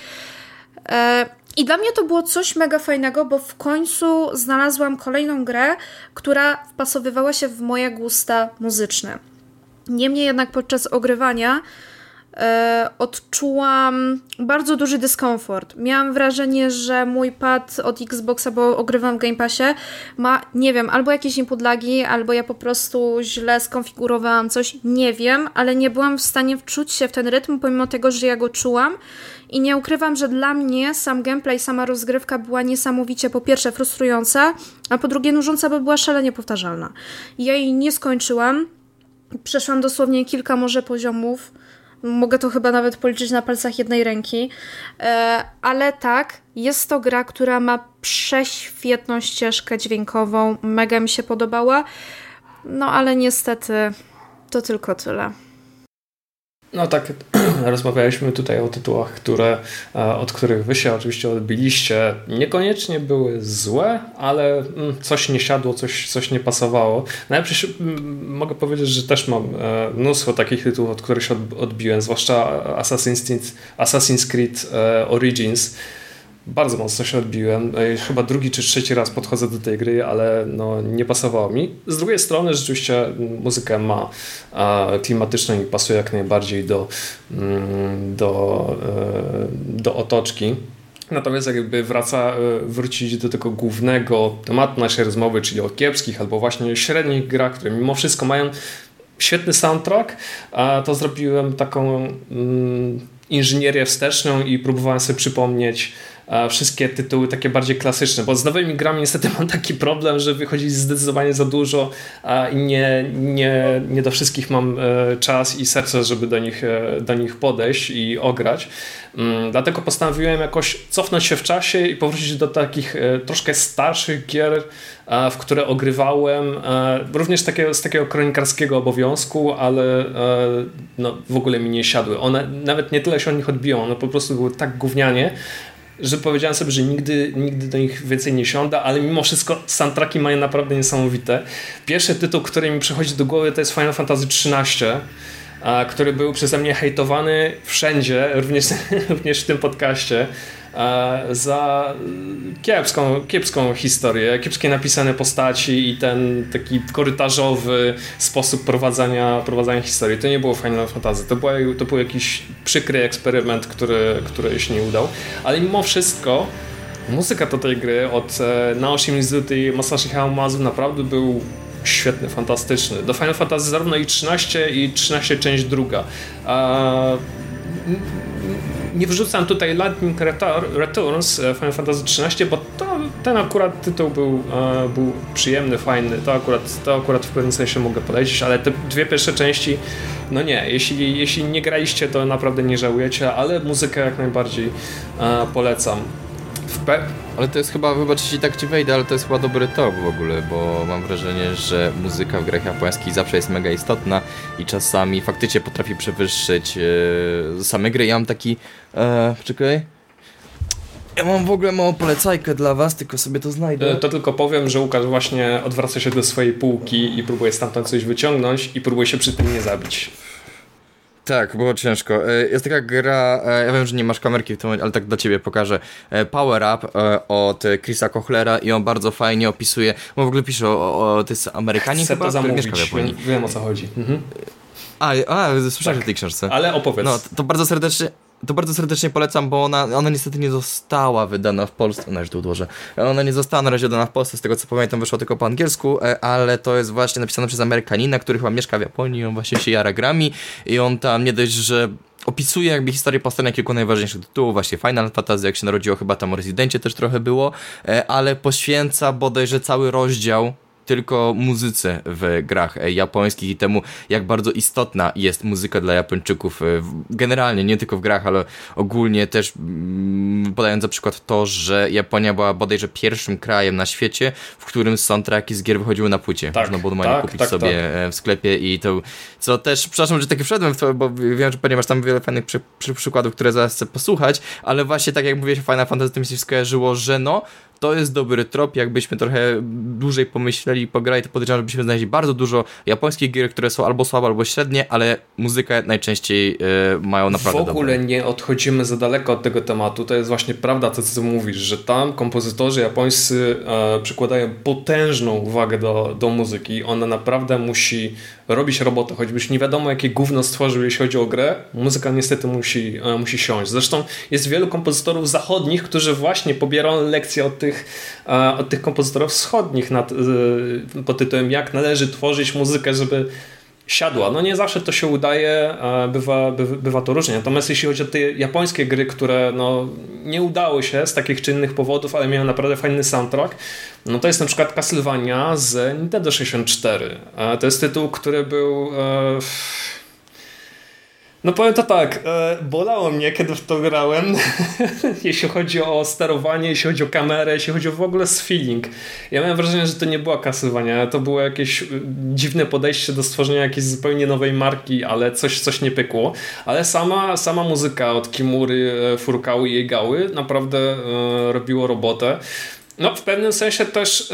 I dla mnie to było coś mega fajnego, bo w końcu znalazłam kolejną grę, która wpasowywała się w moje gusta muzyczne. Niemniej jednak podczas ogrywania e, odczułam bardzo duży dyskomfort. Miałam wrażenie, że mój pad od Xboxa, bo ogrywam w Game Passie, ma, nie wiem, albo jakieś input albo ja po prostu źle skonfigurowałam coś, nie wiem, ale nie byłam w stanie wczuć się w ten rytm, pomimo tego, że ja go czułam i nie ukrywam, że dla mnie sam gameplay, sama rozgrywka była niesamowicie po pierwsze frustrująca, a po drugie nużąca, bo była szalenie powtarzalna. Ja jej nie skończyłam. Przeszłam dosłownie kilka może poziomów. Mogę to chyba nawet policzyć na palcach jednej ręki. E, ale tak, jest to gra, która ma prześwietną ścieżkę dźwiękową. Mega mi się podobała. No ale niestety to tylko tyle. No tak, *clears throat* rozmawialiśmy tutaj o tytułach, które, e, od których wy się oczywiście odbiliście. Niekoniecznie były złe, ale mm, coś nie siadło, coś, coś nie pasowało. Najlepsze mm, mogę powiedzieć, że też mam e, mnóstwo takich tytułów, od których się odbiłem, zwłaszcza Assassin's, Assassin's Creed e, Origins bardzo mocno się odbiłem. Chyba drugi czy trzeci raz podchodzę do tej gry, ale no, nie pasowało mi. Z drugiej strony rzeczywiście muzykę ma klimatyczną i pasuje jak najbardziej do, mm, do, e, do otoczki. Natomiast jakby wraca, e, wrócić do tego głównego tematu naszej rozmowy, czyli o kiepskich albo właśnie średnich grach, które mimo wszystko mają świetny soundtrack, to zrobiłem taką mm, inżynierię wsteczną i próbowałem sobie przypomnieć wszystkie tytuły takie bardziej klasyczne, bo z nowymi grami niestety mam taki problem, że wychodzi zdecydowanie za dużo i nie, nie, nie do wszystkich mam e, czas i serce, żeby do nich, e, do nich podejść i ograć. Mm, dlatego postanowiłem jakoś cofnąć się w czasie i powrócić do takich e, troszkę starszych gier, w które ogrywałem, również takiego, z takiego kronikarskiego obowiązku, ale no, w ogóle mi nie siadły. One nawet nie tyle się od nich odbiją, one po prostu były tak gównianie, że powiedziałem sobie, że nigdy, nigdy do nich więcej nie siądę, ale mimo wszystko soundtracki mają naprawdę niesamowite. Pierwszy tytuł, który mi przychodzi do głowy to jest Final Fantasy XIII, który był przeze mnie hejtowany wszędzie, również, *laughs* również w tym podcaście. E, za kiepską, kiepską historię, kiepskie napisane postaci i ten taki korytarzowy sposób prowadzenia, prowadzenia historii. To nie było Final Fantasy, to, była, to był jakiś przykry eksperyment, który, który się nie udał, ale mimo wszystko muzyka do tej gry od e, Naoshi Mizuty i Masashi Hamazu naprawdę był świetny, fantastyczny. Do Final Fantasy zarówno i 13 i 13 część druga. Nie wrzucam tutaj Lightning Returns e, Final Fantasy 13, bo to, ten akurat tytuł był, e, był przyjemny, fajny. To akurat, to akurat w pewnym sensie mogę polecić, ale te dwie pierwsze części, no nie, jeśli, jeśli nie graliście, to naprawdę nie żałujecie, ale muzykę jak najbardziej e, polecam. Ale to jest chyba, wybaczcie, tak ci wejdę, ale to jest chyba dobry top w ogóle, bo mam wrażenie, że muzyka w grach japońskich zawsze jest mega istotna i czasami faktycznie potrafi przewyższyć e, same gry. Ja mam taki, e, czekaj, ja mam w ogóle małą polecajkę dla was, tylko sobie to znajdę. E, to tylko powiem, że Łukasz właśnie odwraca się do swojej półki i próbuje stamtąd coś wyciągnąć i próbuje się przy tym nie zabić. Tak, było ciężko. E, jest taka gra, e, ja wiem, że nie masz kamerki w tym momencie, ale tak dla ciebie pokażę. E, Power Up od Chrisa Kochlera i on bardzo fajnie opisuje, on w ogóle pisze o, o to jest Amerykanin Chcę chyba, to zamówić, mieszka w Japonii. Wiem, o co chodzi. Mhm. A, a słyszałem tak, o tej książce. Ale opowiedz. No, to bardzo serdecznie, to bardzo serdecznie polecam, bo ona, ona niestety nie została wydana w Polsce. Ona już tu odłożę. Ona nie została na razie wydana w Polsce, z tego co pamiętam, wyszła tylko po angielsku, e, ale to jest właśnie napisane przez Amerykanina, który chyba mieszka w Japonii, on właśnie się jara grami i on tam nie dość, że opisuje jakby historię powstania kilku najważniejszych tytułów, właśnie Final Fantasy, jak się narodziło, chyba tam o Rezydencie też trochę było, e, ale poświęca bodajże cały rozdział tylko muzyce w grach e, japońskich i temu, jak bardzo istotna jest muzyka dla Japończyków e, generalnie, nie tylko w grach, ale ogólnie też mm, podając za przykład to, że Japonia była bodajże pierwszym krajem na świecie, w którym soundtracki z gier wychodziły na płycie. Tak, Można było normalnie tak, kupić tak, sobie tak. E, w sklepie i to, co też, przepraszam, że taki wszedłem w to, bo wiem, że ponieważ tam wiele fajnych przy, przy, przykładów, które zaraz chcę posłuchać, ale właśnie tak jak mówię, Final Fantasy to mi się skojarzyło, że no, to jest dobry trop, jakbyśmy trochę dłużej pomyśleli i pograli, to podejrzewam, że byśmy znaleźli bardzo dużo japońskich gier, które są albo słabe, albo średnie, ale muzykę najczęściej y, mają naprawdę W ogóle dobre. nie odchodzimy za daleko od tego tematu, to jest właśnie prawda, to co mówisz, że tam kompozytorzy japońscy e, przykładają potężną uwagę do, do muzyki, ona naprawdę musi robić robotę, choćbyś nie wiadomo jakie gówno stworzył, jeśli chodzi o grę, muzyka niestety musi, e, musi siąść. Zresztą jest wielu kompozytorów zachodnich, którzy właśnie pobierają lekcje od tych, e, od tych kompozytorów wschodnich nad, e, pod tytułem jak należy tworzyć muzykę, żeby siadła. No nie zawsze to się udaje, bywa, bywa, bywa to różnie. Natomiast jeśli chodzi o te japońskie gry, które no, nie udały się z takich czy innych powodów, ale miały naprawdę fajny soundtrack, no to jest na przykład Castlevania z Nintendo 64. To jest tytuł, który był... E, no powiem to tak, e, bolało mnie, kiedy w to grałem, *laughs* jeśli chodzi o sterowanie, jeśli chodzi o kamerę, jeśli chodzi o w ogóle feeling. Ja miałem wrażenie, że to nie była kasywania, to było jakieś e, dziwne podejście do stworzenia jakiejś zupełnie nowej marki, ale coś, coś nie pykło. Ale sama, sama muzyka od Kimury, e, Furukały i Gały naprawdę robiło robotę. No w pewnym sensie też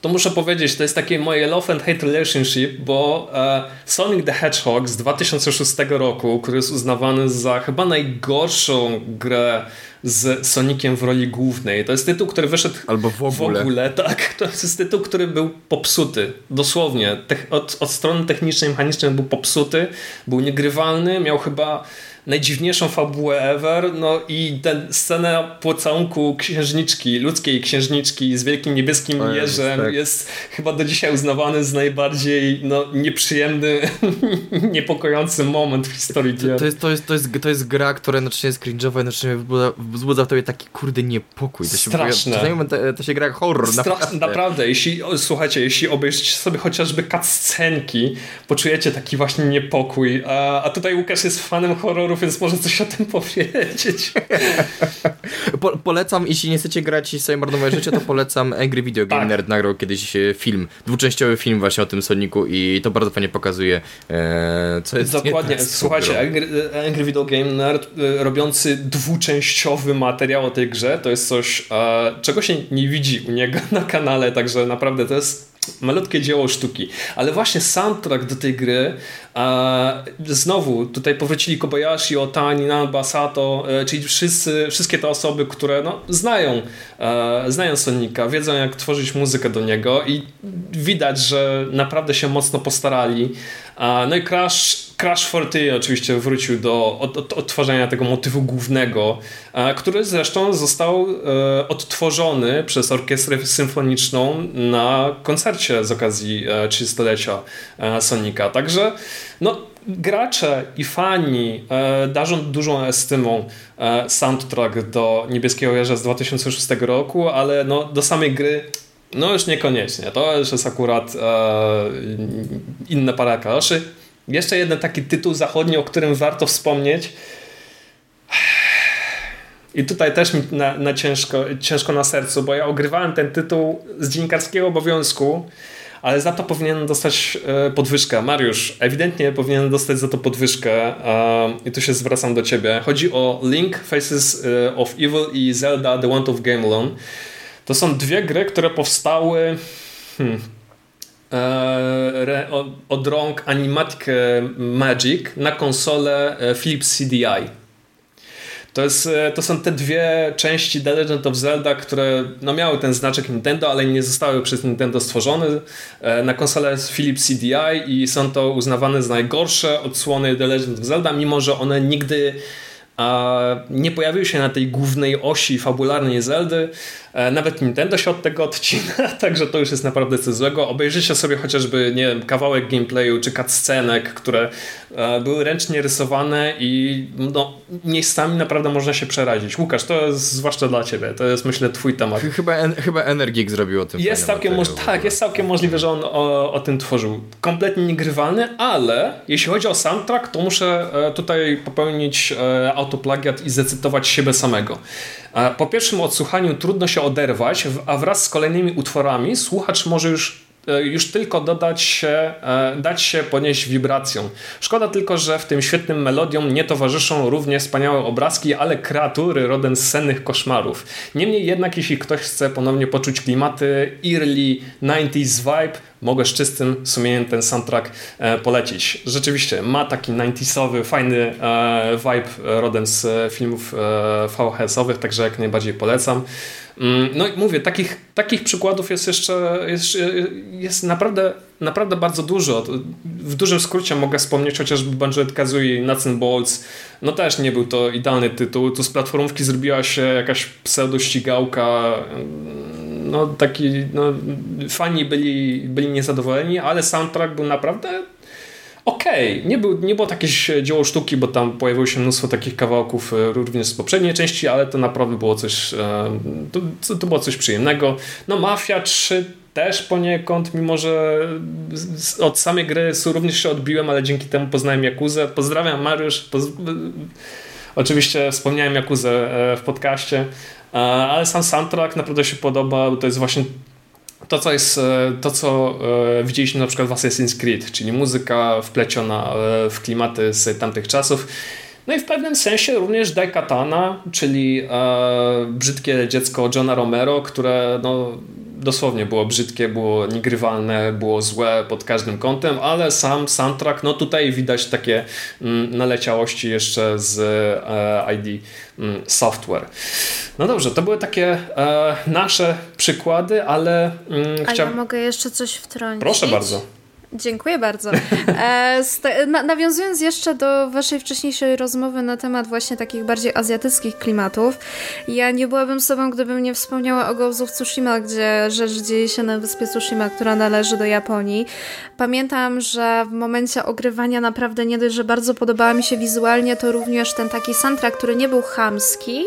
to muszę powiedzieć, to jest takie moje love and hate relationship, bo e, Sonic the Hedgehog z 2006 roku, który jest uznawany za chyba najgorszą grę z Soniciem w roli głównej. To jest tytuł, który wyszedł Albo w ogóle. W ogóle tak. To jest tytuł, który był popsuty. Dosłownie. od, od strony technicznej, mechanicznej był popsuty, był niegrywalny, miał chyba najdziwniejszą fabułę ever, no i ten scena pocałunku księżniczki, ludzkiej księżniczki z wielkim niebieskim o, jeżem tak. jest chyba do dzisiaj uznawany za najbardziej no, nieprzyjemny, *laughs* niepokojący moment w historii gier. To, to, jest, to, jest, to, jest, to jest gra, która jednocześnie jest cringe'owa, jednocześnie wzbudza, wzbudza w tobie taki kurde niepokój. To się, Straszne. To, to się gra horror. Stra naprawdę. naprawdę. Jeśli, słuchajcie, jeśli obejrzycie sobie chociażby cutscenki, poczujecie taki właśnie niepokój, a, a tutaj Łukasz jest fanem horroru więc może coś o tym powiedzieć. *laughs* Po, polecam, jeśli nie chcecie grać i sobie marnować życie, to polecam Angry Video Game tak. Nerd nagrał kiedyś e, film, dwuczęściowy film właśnie o tym Soniku i to bardzo fajnie pokazuje, e, co jest Dokładnie, słuchajcie, Angry, Angry, Video Game Nerd e, robiący dwuczęściowy materiał o tej grze, to jest coś, e, czego się nie widzi u niego *laughs* na kanale, także naprawdę to jest malutkie dzieło sztuki. Ale właśnie soundtrack do tej gry e, znowu tutaj powrócili Kobayashi, Otani, Namba, Sato, e, czyli wszyscy, wszystkie te osoby, które no, znają, e, znają Sonika, wiedzą jak tworzyć muzykę do niego i widać, że naprawdę się mocno postarali. No i Crash Crash Forty oczywiście wrócił do od, od, odtwarzania tego motywu głównego, który zresztą został e, odtworzony przez orkiestrę symfoniczną na koncercie z okazji 30-lecia e, Sonika. Także no, gracze i fani e, darzą dużą estymą e, soundtrack do Niebieskiego Jeża z 2006 roku, ale no, do samej gry no już niekoniecznie. To już jest akurat e, inne para kaloszy. Jeszcze jeden taki tytuł zachodni, o którym warto wspomnieć. I tutaj też mi na, na ciężko, ciężko na sercu, bo ja ogrywałem ten tytuł z dziennikarskiego obowiązku, ale za to powinien dostać e, podwyżkę. Mariusz, ewidentnie powinien dostać za to podwyżkę i tu się zwracam do ciebie. Chodzi o Link Faces e, of Evil i Zelda The Want of Gamelon. To są dwie gry, które powstały hmm, e, od rąk Animatic Magic na konsolę Philips CDI. To, jest, e, to są te dwie części The Legend of Zelda, które no, miały ten znaczek Nintendo, ale nie zostały przez Nintendo stworzone e, na konsolę Philips CDI i są to uznawane za najgorsze odsłony The Legend of Zelda, mimo że one nigdy a nie pojawiły się na tej głównej osi fabularnej Zeldy. E, nawet Nintendo się od tego odcina, *laughs* także to już jest naprawdę coś złego. Obejrzyjcie sobie chociażby, nie wiem, kawałek gameplayu czy cutscenek, które e, były ręcznie rysowane i no, miejscami naprawdę można się przerazić. Łukasz, to jest zwłaszcza dla ciebie, to jest myślę twój temat. Chyba, en, chyba Energik zrobił o tym. Jest całkiem tak, jest całkiem możliwe, że on o, o tym tworzył. Kompletnie niegrywalny, ale jeśli chodzi o soundtrack, to muszę e, tutaj popełnić autoplagiat i zacytować siebie samego. Po pierwszym odsłuchaniu trudno się oderwać, a wraz z kolejnymi utworami słuchacz może już e, już tylko dodać się, e, dać się ponieść wibracją. Szkoda tylko, że w tym świetnym melodiom nie towarzyszą równie wspaniałe obrazki, ale kreatury rodem z sennych koszmarów. Niemniej jednak, jeśli ktoś chce ponownie poczuć klimaty early 90s vibe, mogę z czystym sumieniem ten soundtrack e, polecić. Rzeczywiście ma taki 90sowy, fajny vibe rodem z filmów VHS-owych, także jak najbardziej polecam. Mm, no i mówię, takich, takich przykładów jest jeszcze jest, jest naprawdę, naprawdę bardzo dużo. W dużym skrócie mogę wspomnieć chociażby Banjo Kazooie Nuts and Bolts. No też nie był to idealny tytuł. Tu z platformówki zrobiła się jakaś pseudo-ścigałka no taki, no, fani byli, byli niezadowoleni, ale soundtrack był naprawdę okej. Okay. Nie, był, nie było takie dzieło sztuki, bo tam pojawiło się mnóstwo takich kawałków e, również z poprzedniej części, ale to naprawdę było coś, e, to, to było coś przyjemnego. No Mafia 3 też poniekąd, mimo że od samej gry również się odbiłem, ale dzięki temu poznałem Jakuzę. Pozdrawiam Mariusz. Poz... Oczywiście wspomniałem Jakuzę e, w podcaście. Ale sam soundtrack naprawdę się podoba, to jest właśnie to, co jest, e, to, co e, widzieliśmy na przykład w Assassin's Creed, czyli muzyka wpleciona w klimaty z tamtych czasów. No i w pewnym sensie również Daikatana, czyli brzydkie dziecko Johna Romero, które no, dosłownie było brzydkie, było niegrywalne, było złe pod każdym kątem, ale sam soundtrack, no tutaj widać takie mm, naleciałości jeszcze z e, ID mm, Software. No dobrze, to były takie e, nasze przykłady, ale mm, A ja mogę jeszcze coś wtrącić? Proszę bardzo. Dziękuję bardzo. *laughs* E, na, nawiązując jeszcze do waszej wcześniejszej rozmowy na temat właśnie takich bardziej azjatyckich klimatów, ja nie byłabym sobą, gdybym nie wspomniała o Ghost of Tsushima, gdzie rzecz dzieje się na wyspie Tsushima, która należy do Japonii. Pamiętam, że w momencie ogrywania naprawdę nie dość, że bardzo podobała mi się wizualnie, to również ten taki soundtrack, który nie był chamski,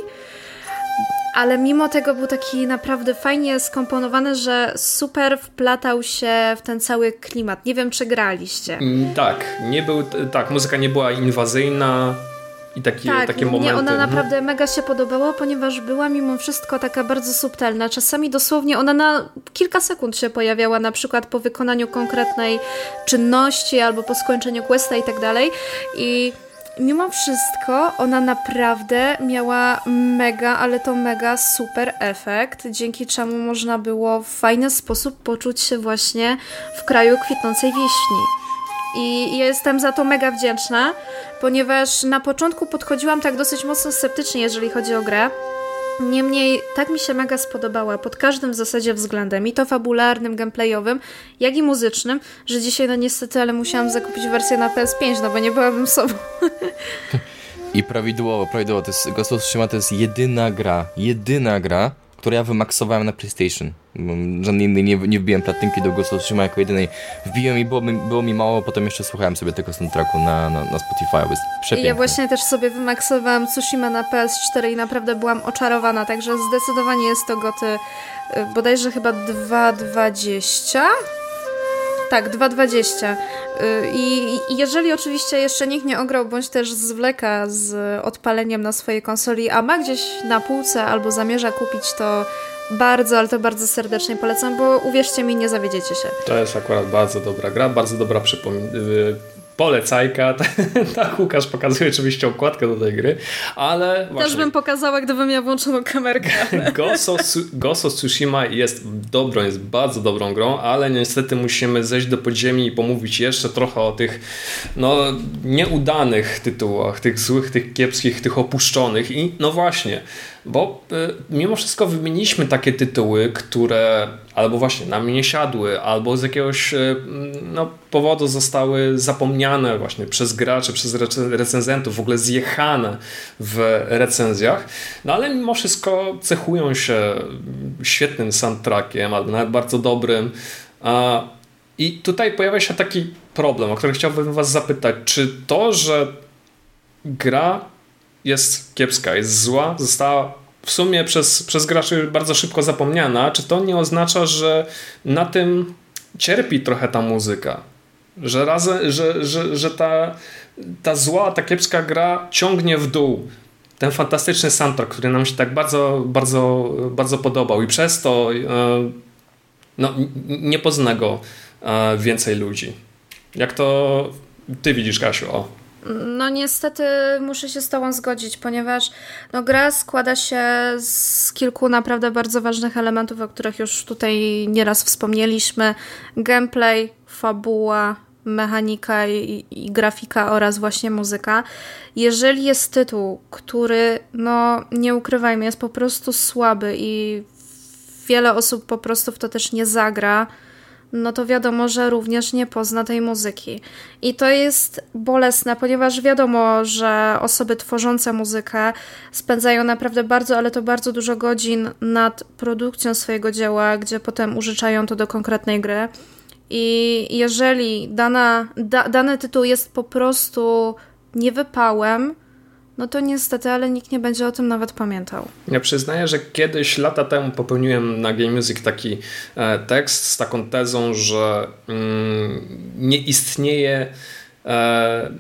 ale mimo tego był taki naprawdę fajnie skomponowany, że super wplatał się w ten cały klimat. Nie wiem, czy graliście. Mm, tak, nie był, tak, muzyka nie była inwazyjna i taki, tak, takie momenty. Mnie ona mhm. naprawdę mega się podobała, ponieważ była mimo wszystko taka bardzo subtelna. Czasami dosłownie ona na kilka sekund się pojawiała, na przykład po wykonaniu konkretnej czynności albo po skończeniu questa i tak dalej. I mimo wszystko ona naprawdę miała mega, ale to mega super efekt, dzięki czemu można było w fajny sposób poczuć się właśnie w kraju kwitnącej wieśni. I jestem za to mega wdzięczna, ponieważ na początku podchodziłam tak dosyć mocno sceptycznie, jeżeli chodzi o grę. Niemniej tak mi się mega spodobała pod każdym w zasadzie względem, i to fabularnym, gameplayowym, jak i muzycznym, że dzisiaj no niestety, ale musiałam zakupić wersję na PS5, no bo nie byłabym sobą. *laughs* I prawidłowo, prawidłowo, to jest, Ghost of Tsushima to jest jedyna gra, jedyna gra, którą ja wymaksowałem na PlayStation. Żadnej innej nie, nie wbiłem platynki do of Tsushima jako jedynej. Wbiłem i było mi, było mi mało, potem jeszcze słuchałem sobie tego soundtracku na, na, na Spotify, jest przepiękny. Ja właśnie też sobie wymaksowałam Tsushima na PS4 i naprawdę byłam oczarowana, także zdecydowanie jest to goty y, bodajże chyba 2.20 tak, 2,20. Y, I, jeżeli oczywiście jeszcze nikt nie ograł, bądź też zwleka z odpaleniem na swojej konsoli, a ma gdzieś na półce albo zamierza kupić, to bardzo, ale to bardzo serdecznie polecam, bo uwierzcie mi, nie zawiedziecie się. To jest akurat bardzo dobra gra, bardzo dobra przypomnienie polecajka. *laughs* tak, Łukasz pokazuje oczywiście okładkę do tej gry, ale właśnie... Też bym pokazała, gdybym miał włączoną kamerkę. Ghost *laughs* of Tsushima jest dobrą, jest bardzo dobrą grą, ale niestety musimy zejść do podziemi i pomówić jeszcze trochę o tych no, nieudanych tytułach, tych złych, tych kiepskich, tych opuszczonych i no właśnie, bo y, mimo wszystko wymieniliśmy takie tytuły, które albo właśnie nam nie siadły, albo z jakiegoś y, no, powodu zostały zapomniane właśnie przez graczy, przez recenzentów, w ogóle zjechane w recenzjach, no ale mimo wszystko cechują się świetnym soundtrackiem, albo nawet bardzo dobrym. I tutaj pojawia się taki problem, o który chciałbym Was zapytać. Czy to, że gra jest kiepska, jest zła, została w sumie przez, przez graczy bardzo szybko zapomniana, czy to nie oznacza, że na tym cierpi trochę ta muzyka? Że, razem, że, że, że ta, ta zła, ta kiepska gra ciągnie w dół ten fantastyczny soundtrack, który nam się tak bardzo, bardzo, bardzo podobał i przez to e, no, nie pozna go e, więcej ludzi. Jak to ty widzisz, Kasiu? O. No niestety muszę się z Tobą zgodzić, ponieważ no, gra składa się z kilku naprawdę bardzo ważnych elementów, o których już tutaj nieraz wspomnieliśmy. Gameplay, fabuła, mechanika i, i, grafika oraz właśnie muzyka. Jeżeli jest tytuł, który, no nie ukrywajmy, jest po prostu słaby i wiele osób po prostu w to też nie zagra, no to wiadomo, że również nie pozna tej muzyki. I to jest bolesne, ponieważ wiadomo, że osoby tworzące muzykę spędzają naprawdę bardzo, ale to bardzo dużo godzin nad produkcją swojego dzieła, gdzie potem użyczają to do konkretnej gry. I jeżeli dana, da, dany tytuł jest po prostu niewypałem, no to niestety, ale nikt nie będzie o tym nawet pamiętał. Ja przyznaję, że kiedyś, lata temu popełniłem na Game Music taki e, tekst z taką tezą, że mm, nie istnieje e,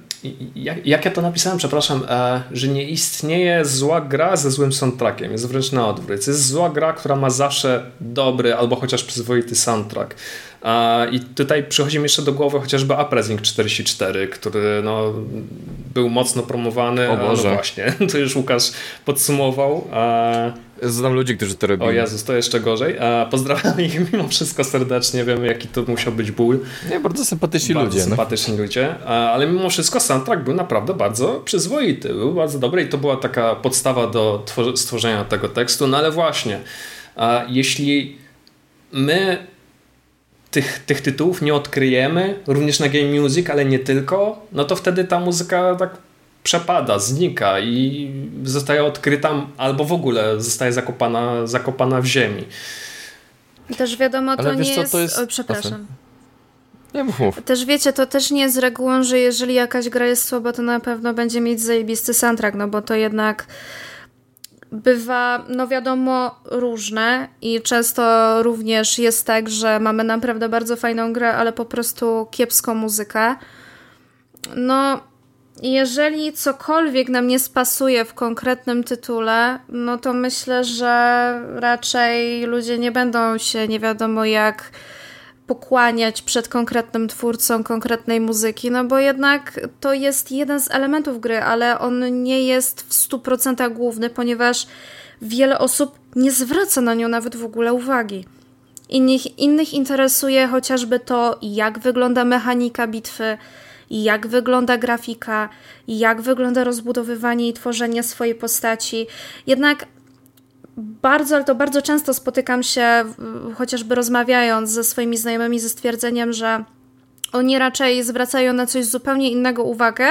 jak, jak, ja to napisałem, przepraszam, e, że nie istnieje zła gra ze złym soundtrackiem. Jest wręcz na odwrót. Jest zła gra, która ma zawsze dobry albo chociaż przyzwoity soundtrack. I tutaj przychodzi mi jeszcze do głowy chociażby Upressing 44, który no, był mocno promowany. O Boże. No właśnie, *laughs* to już Łukasz podsumował. Znam ludzi, którzy to robili. O Jezus, to jeszcze gorzej. Pozdrawiam ich mimo wszystko serdecznie. Wiemy, jaki to musiał być ból. Nie, bardzo sympatyczni bardzo ludzie. No. sympatyczni no. ludzie. Ale mimo wszystko soundtrack był naprawdę bardzo przyzwoity. Był bardzo dobry i to była taka podstawa do stworzenia tego tekstu. No ale właśnie, jeśli my tych, tych tytułów nie odkryjemy, również na Game Music, ale nie tylko, no to wtedy ta muzyka tak przepada, znika i zostaje odkryta albo w ogóle zostaje zakopana, zakopana w ziemi. Też wiadomo, to nie co, jest... To jest... O, przepraszam. Nie mów. Też wiecie, to też nie jest regułą, że jeżeli jakaś gra jest słaba, to na pewno będzie mieć zajebisty soundtrack, no bo to jednak bywa, no wiadomo, różne i często również jest tak, że mamy naprawdę bardzo fajną grę, ale po prostu kiepską muzykę. No, jeżeli cokolwiek nam nie spasuje w konkretnym tytule, no to myślę, że raczej ludzie nie będą się nie wiadomo jak pokłaniać przed konkretnym twórcą konkretnej muzyki, no bo jednak to jest jeden z elementów gry, ale on nie jest w 100% główny, ponieważ wiele osób nie zwraca na nią nawet w ogóle uwagi. Innych, innych interesuje chociażby to, jak wygląda mechanika bitwy, jak wygląda grafika, jak wygląda rozbudowywanie i tworzenie swojej postaci. Jednak bardzo, ale to bardzo często spotykam się, chociażby rozmawiając ze swoimi znajomymi, ze stwierdzeniem, że oni raczej zwracają na coś zupełnie innego uwagę.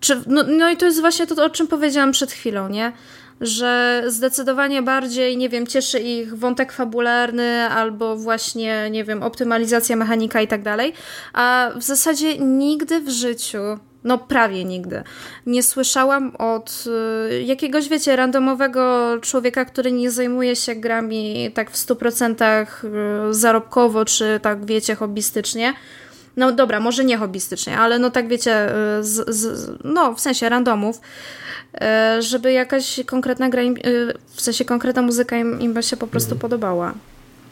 Czy, no, no i to jest właśnie to, o czym powiedziałam przed chwilą, nie? Że zdecydowanie bardziej, nie wiem, cieszy ich wątek fabularny albo właśnie, nie wiem, optymalizacja mechanika i tak dalej. A w zasadzie nigdy w życiu no prawie nigdy. Nie słyszałam od y, jakiegoś, wiecie, randomowego człowieka, który nie zajmuje się grami tak w 100% y, zarobkowo, czy tak, wiecie, hobbystycznie. No dobra, może nie hobbystycznie, ale no tak wiecie, y, z, z, no w sensie randomów, żeby jakaś konkretna gra, im, w sensie konkretna muzyka im, im się po prostu mhm. podobała.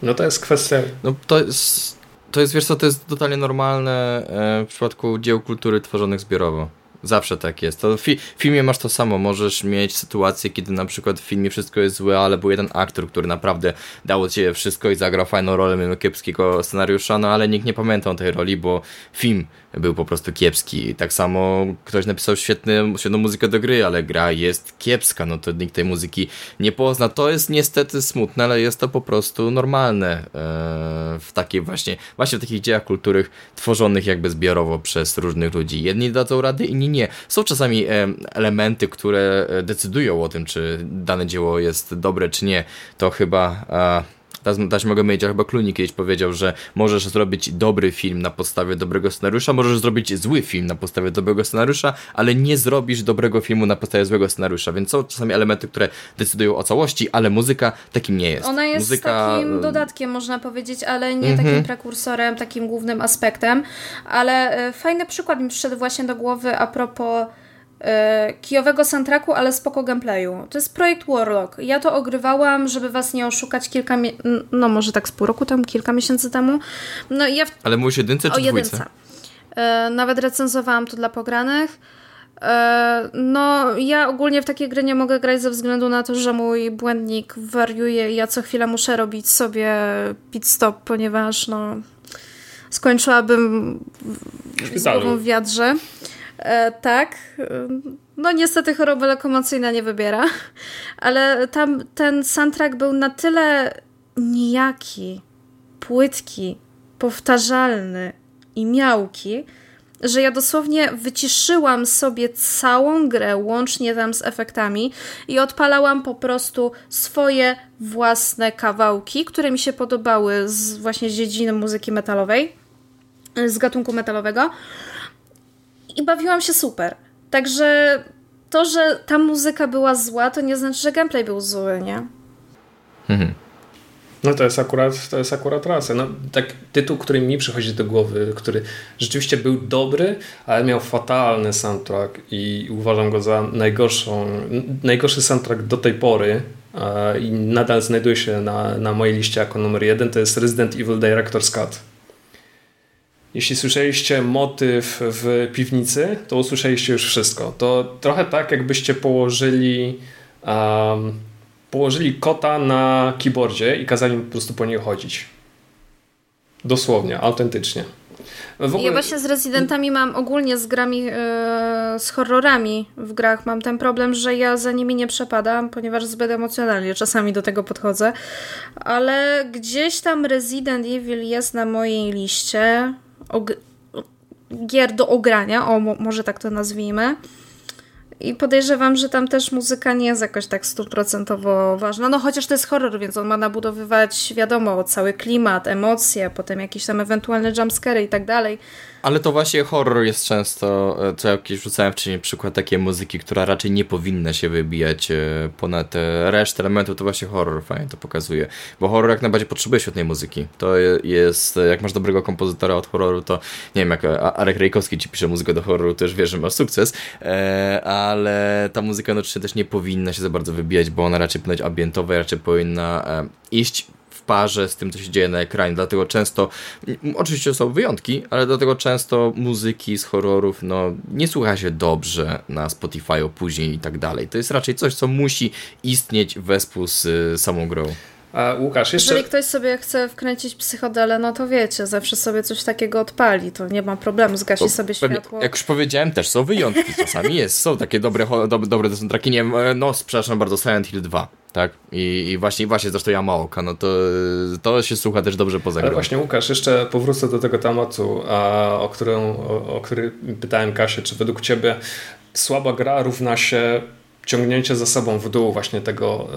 No to jest kwestia... No to jest to jest, wiesz co, to jest totalnie normalne e, w przypadku dzieł kultury tworzonych zbiorowo. Zawsze tak jest. To w, fi w filmie masz to samo. Możesz mieć sytuację, kiedy na przykład w filmie wszystko jest złe, ale był jeden aktor, który naprawdę dał od siebie wszystko i zagrał fajną rolę mimo kiepskiego scenariusza, no ale nikt nie pamiętał tej roli, bo film był po prostu kiepski. Tak samo ktoś napisał świetny, świetną muzykę do gry, ale gra jest kiepska, no to nikt tej muzyki nie pozna. To jest niestety smutne, ale jest to po prostu normalne e, w takiej właśnie, właśnie w takich dziełach kultury tworzonych jakby zbiorowo przez różnych ludzi. Jedni dadzą rady, inni nie. Są czasami e, elementy, które e, decydują o tym, czy dane dzieło jest dobre, czy nie. To chyba taśmego Major, chyba Clooney kiedyś powiedział, że możesz zrobić dobry film na podstawie dobrego scenariusza, możesz zrobić zły film na podstawie dobrego scenariusza, ale nie zrobisz dobrego filmu na podstawie złego scenariusza, więc są czasami elementy, które decydują o całości, ale muzyka takim nie jest. Ona jest muzyka... takim dodatkiem, można powiedzieć, ale nie takim mhm. prekursorem, takim głównym aspektem, ale e, fajny przykład mi przyszedł właśnie do głowy a propos kijowego soundtracku, ale spoko gameplayu. To jest projekt Warlock. Ja to ogrywałam, żeby was nie oszukać kilka, no może tak z pół roku temu, kilka miesięcy temu. No i ja w... Ale mówisz jedynce czy o, jedynce. E, nawet recenzowałam to dla pogranych. E, no, ja ogólnie w takie gry nie mogę grać ze względu na to, że mój błędnik wariuje i ja co chwilę muszę robić sobie pit stop, ponieważ no skończyłabym w, w wiadrze. E, tak. No niestety choroba lokomocyjna nie wybiera, ale tam ten soundtrack był na tyle nijaki, płytki, powtarzalny i miałki, że ja dosłownie wyciszyłam sobie całą grę, łącznie tam z efektami i odpalałam po prostu swoje własne kawałki, które mi się podobały z właśnie z dziedziny muzyki metalowej, z gatunku metalowego i bawiłam się super. Także to, że ta muzyka była zła, to nie znaczy, że gameplay był zły, nie? Mhm. No to jest akurat, to jest akurat racja. No, tak tytuł, który mi przychodzi do głowy, który rzeczywiście był dobry, ale miał fatalny soundtrack i uważam go za najgorszą, najgorszy soundtrack do tej pory i nadal znajduje się na, na mojej liście jako numer jeden, to jest Resident Evil Director's Cut. Jeśli słyszeliście motyw w piwnicy, to usłyszeliście już wszystko. To trochę tak, jakbyście położyli um, położyli kota na keyboardzie i kazali mu po prostu po niej chodzić. Dosłownie, autentycznie. Ogóle... Ja właśnie z rezydentami mam ogólnie z grami, yy, z horrorami w grach mam ten problem, że ja za nimi nie przepadam, ponieważ zbyt emocjonalnie czasami do tego podchodzę. Ale gdzieś tam Resident Evil jest na mojej liście gier do ogrania, o może tak to nazwijmy. I podejrzewam, że tam też muzyka nie jest jakoś tak stuprocentowo ważna. No chociaż to jest horror, więc on ma nabudowywać, wiadomo, cały klimat, emocje, potem jakieś tam ewentualne jumpscary i tak dalej. Ale to właśnie horror jest często, e, co jakiś rzucałem wcześniej przykład takiej muzyki, która raczej nie powinna się wybijać e, ponad resztę elementów, to właśnie horror fajnie to pokazuje. Bo horror jak najbardziej potrzebuje świetnej muzyki. To jest, jak masz dobrego kompozytora od horroru, to nie wiem, jak Arek Rejkowski ci pisze muzykę do horroru, już wiesz, że masz sukces, e, ale ta muzyka no, też nie powinna się za bardzo wybijać, bo ona raczej powinna być ambientowa, raczej powinna iść parze z tym, co się dzieje na ekranie. Dlatego często, oczywiście są wyjątki, ale dlatego często muzyki z horrorów no, nie słucha się dobrze na Spotify później i tak dalej. To jest raczej coś, co musi istnieć wespół z y, samą grą. A Łukasz, jeszcze... Jeżeli ktoś sobie chce wkręcić psychodelę, no to wiecie, zawsze sobie coś takiego odpali, to nie ma problemu, zgasi to sobie światło. Jak już powiedziałem, też są wyjątki, czasami jest, są takie dobre, dobre, dobre soundtracki, nie wiem, e, no przepraszam bardzo, Silent Hill 2 tak? I, i właśnie, właśnie zresztą Yamaoka, no to, to się słucha też dobrze poza grą. Ale właśnie Łukasz, jeszcze powrócę do tego tematu, o, którym, o, o który pytałem Kasię, czy według Ciebie słaba gra równa się ciągnięcie za sobą w dół właśnie tego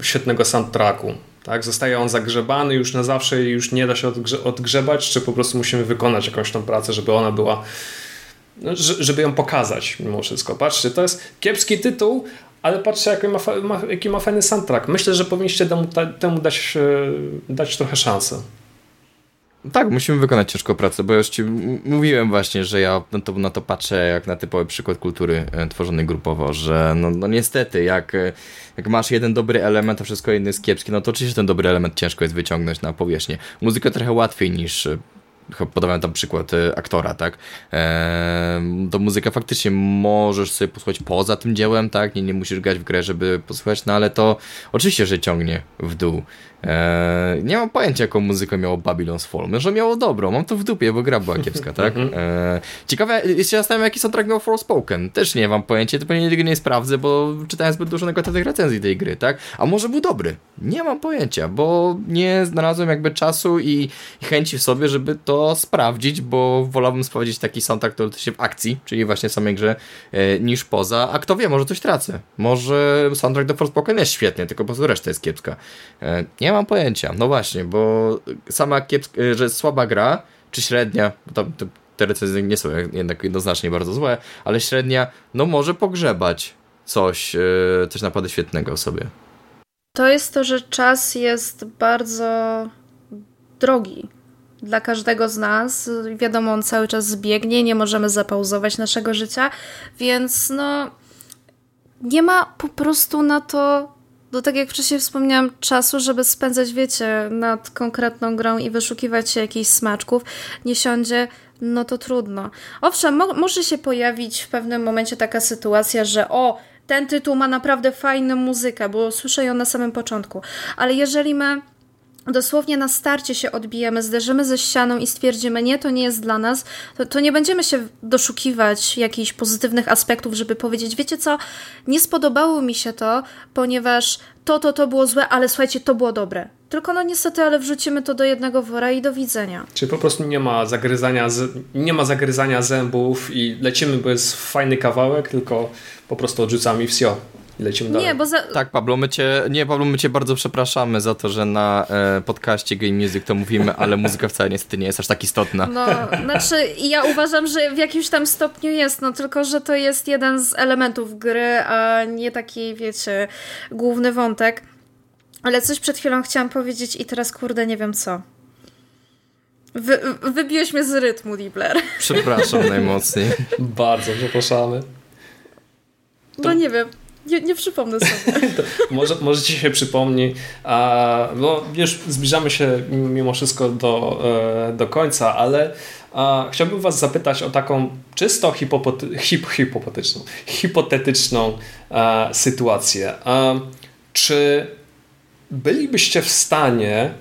e, świetnego soundtracku. Tak? Zostaje on zagrzebany już na zawsze i już nie da się odgrze odgrzebać, czy po prostu musimy wykonać jakąś tą pracę, żeby ona była, no, żeby ją pokazać mimo wszystko. Patrzcie, to jest kiepski tytuł, ale patrzcie, jaki ma, ma, jaki ma fajny soundtrack. Myślę, że powinniście temu, temu dać, e, dać trochę szansę. Tak, musimy wykonać ciężką pracę, bo już ci mówiłem właśnie, że ja na to, na to patrzę jak na typowy przykład kultury e, tworzonej grupowo, że no, no niestety, jak, e, jak masz jeden dobry element, a wszystko inne jest kiepskie, no to oczywiście ten dobry element ciężko jest wyciągnąć na powierzchnię. Muzykę trochę łatwiej niż podawałem tam przykład e, aktora, tak, to muzykę faktycznie możesz sobie posłuchać poza tym dziełem, tak, nie, nie musisz grać w grę, żeby posłuchać, no ale to oczywiście, że ciągnie w dół. E, nie mam pojęcia, jaką muzykę miało Babylon's Fall. Może miało dobrą, mam to w dupie, bo gra była kiepska, *laughs* tak? Mhm. E, ciekawe, jeśli zastanawiam, jaki soundtrack miał Forspoken. Też nie mam pojęcia, to pewnie tego nie sprawdzę, bo czytałem zbyt dużo negatywnych recenzji tej gry, tak? A może był dobry? Nie mam pojęcia, bo nie znalazłem jakby czasu i, i chęci w sobie, żeby to sprawdzić, bo wolałbym sprawdzić taki soundtrack, który się w akcji, czyli właśnie w samej grze, e, niż poza. A kto wie, może coś tracę. Może soundtrack do Forspoken jest świetny, tylko po prostu reszta jest kiepska. E, nie mam pojęcia. No właśnie, bo sama kiepska, że słaba gra, czy średnia, to, te recenzje nie są jednak jednoznacznie bardzo złe, ale średnia, no może pogrzebać coś, yy, coś naprawdę świetnego sobie. To jest to, że czas jest bardzo drogi dla każdego z nas. Wiadomo, on cały czas zbiegnie, nie możemy zapauzować naszego życia, więc no nie ma po prostu na to no tak jak wcześniej wspomniałam, czasu, żeby spędzać, wiecie, nad konkretną grą i wyszukiwać się jakichś smaczków, nie siądzie, no to trudno. Owszem, mo może się pojawić w pewnym momencie taka sytuacja, że o, ten tytuł ma naprawdę fajną muzykę, bo słyszę ją na samym początku, ale jeżeli my dosłownie na starcie się odbijemy, zderzymy ze ścianą i stwierdzimy, nie, to nie jest dla nas, to, to nie będziemy się doszukiwać jakichś pozytywnych aspektów, żeby powiedzieć, wiecie co, nie spodobało mi się to, ponieważ to, to, to było złe, ale słuchajcie, to było dobre. Tylko no niestety, ale wrzucimy to do jednego wora i do widzenia. Czyli po prostu nie ma zagryzania, nie ma zagryzania zębów i lecimy, bo jest fajny kawałek, tylko po prostu odrzucamy wsio i lecimy dalej. Nie, bo za... Tak, Pablo, my cię, nie, Pablo, my cię bardzo przepraszamy za to, że na e, podcaście Game Music to mówimy, ale muzyka wcale niestety nie jest aż tak istotna. No, znaczy ja uważam, że w jakimś tam stopniu jest, no tylko, że to jest jeden z elementów gry, a nie taki, wiecie, główny wątek. Ale coś przed chwilą chciałam powiedzieć i teraz, kurde, nie wiem co. Wy, wybiłeś mnie z rytmu, Dibler. Przepraszam najmocniej. Bardzo przepraszamy. No nie wiem. Nie, nie przypomnę sobie. *laughs* może, może ci się przypomni. A, no, już zbliżamy się mimo wszystko do, e, do końca, ale a, chciałbym was zapytać o taką czysto hipotetyczną a, e, sytuację. A, czy bylibyście w stanie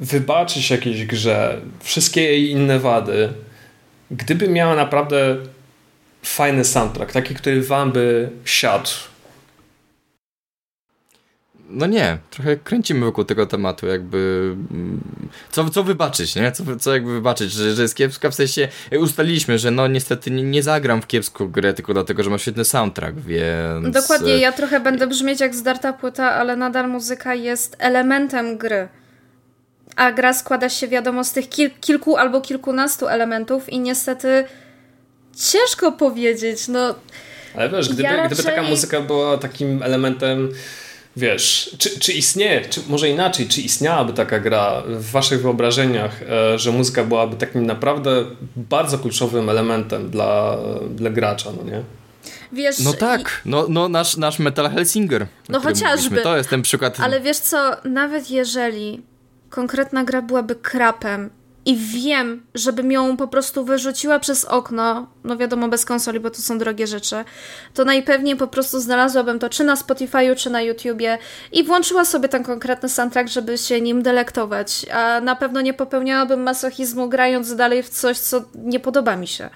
wybaczyć jakiejś grze wszystkie jej inne wady, gdyby miała naprawdę fajny soundtrack, taki, który wam by siadł no nie, trochę kręcimy wokół tego tematu, jakby mm, co, co wybaczyć, nie? Co, co jakby wybaczyć, że, że jest kiepska, w sensie ustaliliśmy, że no niestety nie, nie zagram w kiepską grę tylko dlatego, że ma świetny soundtrack, więc... Dokładnie, ja trochę będę brzmieć jak zdarta płyta, ale nadal muzyka jest elementem gry. A gra składa się, wiadomo, z tych kil kilku albo kilkunastu elementów i niestety ciężko powiedzieć, no... Ale wiesz, gdyby, ja raczej... gdyby taka muzyka była takim elementem wiesz, czy, czy istnieje, czy może inaczej, czy istniałaby taka gra w waszych wyobrażeniach, e, że muzyka byłaby takim naprawdę bardzo kluczowym elementem dla, dla gracza, no nie? Wiesz, no tak, no, no nasz, nasz Metal Hellsinger. No chociażby. To jest ten przykład. Ale wiesz co, nawet jeżeli konkretna gra byłaby krapem i wiem, żebym ją po prostu wyrzuciła przez okno, no wiadomo bez konsoli, bo to są drogie rzeczy, to najpewniej po prostu znalazłabym to czy na Spotify'u, czy na YouTubie i włączyła sobie ten konkretny soundtrack, żeby się nim delektować, a na pewno nie popełniałabym masochizmu grając dalej w coś, co nie podoba mi się.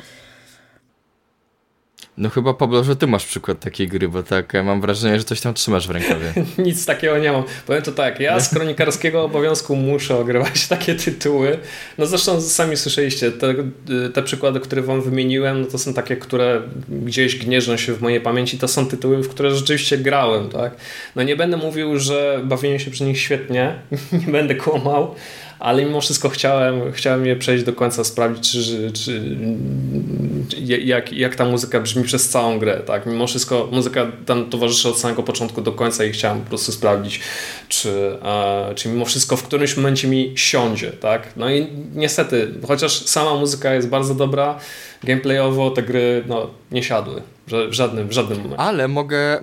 No chyba Pablo, że ty masz przykład takiej gry, bo tak ja mam wrażenie, że coś tam trzymasz w rękawie. *laughs* Nic takiego nie mam. Powiem to tak, ja z kronikarskiego obowiązku muszę ogrywać *laughs* takie tytuły. No zresztą sami słyszeliście, te, te przykłady, które wam wymieniłem, no to są takie, które gdzieś gnieżdżą się w mojej pamięci. To są tytuły, w które rzeczywiście grałem, tak? No nie będę mówił, że bawiłem się przy nich świetnie, *laughs* nie będę kłamał, ale mimo wszystko chciałem, chciałem je przejść do końca, sprawdzić, czy, czy, jak, jak ta muzyka brzmi przez całą grę. Tak? Mimo wszystko muzyka tam towarzyszy od samego początku do końca i chciałem po prostu sprawdzić, czy, czy mimo wszystko w którymś momencie mi siądzie. Tak? No i niestety, chociaż sama muzyka jest bardzo dobra, gameplayowo te gry no, nie siadły w żadnym, w żadnym momencie. Ale mogę,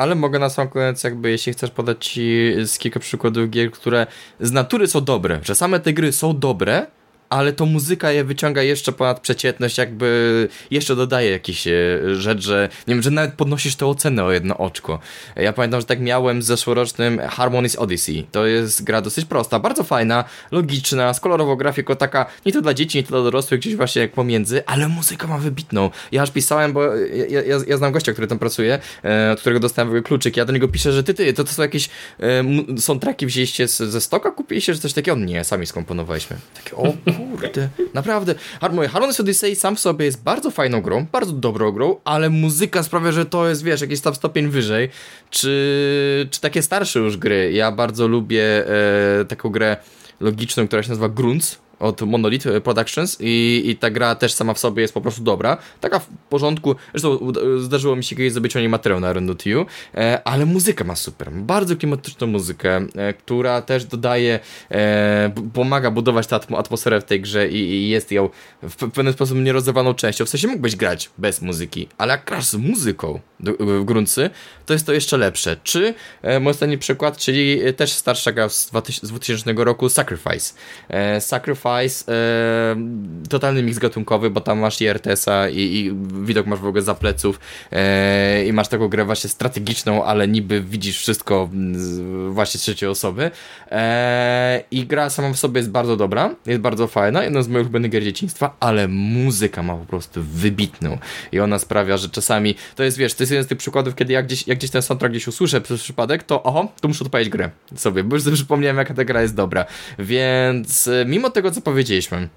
ale mogę na sam koniec, jakby jeśli chcesz podać ci z kilka przykładów gier, które z natury są dobre, że same te gry są dobre, ale to muzyka je wyciąga jeszcze ponad przeciętność, jakby jeszcze dodaje jakiś e, rzecz, że nie wiem, że nawet podnosisz tę ocenę o jedno oczko. Ja pamiętam, że tak miałem z zeszłorocznym Harmonious Odyssey. To jest gra dosyć prosta, bardzo fajna, logiczna, z kolorową grafiką, taka nie to dla dzieci, nie to dla dorosłych, gdzieś właśnie jak pomiędzy, ale muzyka ma wybitną. Ja aż pisałem, bo ja, ja, ja znam gościa, który tam pracuje, e, od którego dostałem kluczyk, ja do niego piszę, że ty, ty, to, to są jakieś e, soundtracki wzięliście z, ze stoka, kupiliście, że coś takiego? Nie, sami skomponowaliśmy. Takie, o kurde, naprawdę. Mówię, Harmonious Odyssey sam w sobie jest bardzo fajną grą, bardzo dobrą grą, ale muzyka sprawia, że to jest, wiesz, jakiś tam stopień wyżej. Czy, czy takie starsze już gry? Ja bardzo lubię e, taką grę logiczną, która się nazywa Grunts od Monolith Productions i, i ta gra też sama w sobie jest po prostu dobra. Taka w porządku. Zresztą zdarzyło mi się kiedyś zrobić o niej materiał na Rendotiu, e, ale muzyka ma super. Bardzo klimatyczną muzykę, e, która też dodaje, e, pomaga budować tę atmosferę w tej grze i, i jest ją w pewien sposób nierozerwaną częścią. W sensie mógłbyś grać bez muzyki, ale jak grasz z muzyką w gruncy, to jest to jeszcze lepsze. Czy mój ostatni przykład, czyli też starsza gra z 2000 roku Sacrifice. Sacrifice Sacrifice, e, totalny miks gatunkowy, bo tam masz i RTS-a i, i, widok masz w ogóle za pleców e, i masz taką grę właśnie strategiczną, ale niby widzisz wszystko z, właśnie trzeciej osoby. E, i gra sama w sobie jest bardzo dobra, jest bardzo fajna, jedna z moich ulubionych gier dzieciństwa, ale muzyka ma po prostu wybitną. I ona sprawia, że czasami, to jest wiesz, to jest jeden z tych przykładów, kiedy jak gdzieś, jak gdzieś ten soundtrack gdzieś usłyszę przez przypadek, to oho, to muszę odpalić grę sobie, bo już sobie przypomniałem jaka ta gra jest dobra, więc e, mimo tego, co co powiedzieliśmy,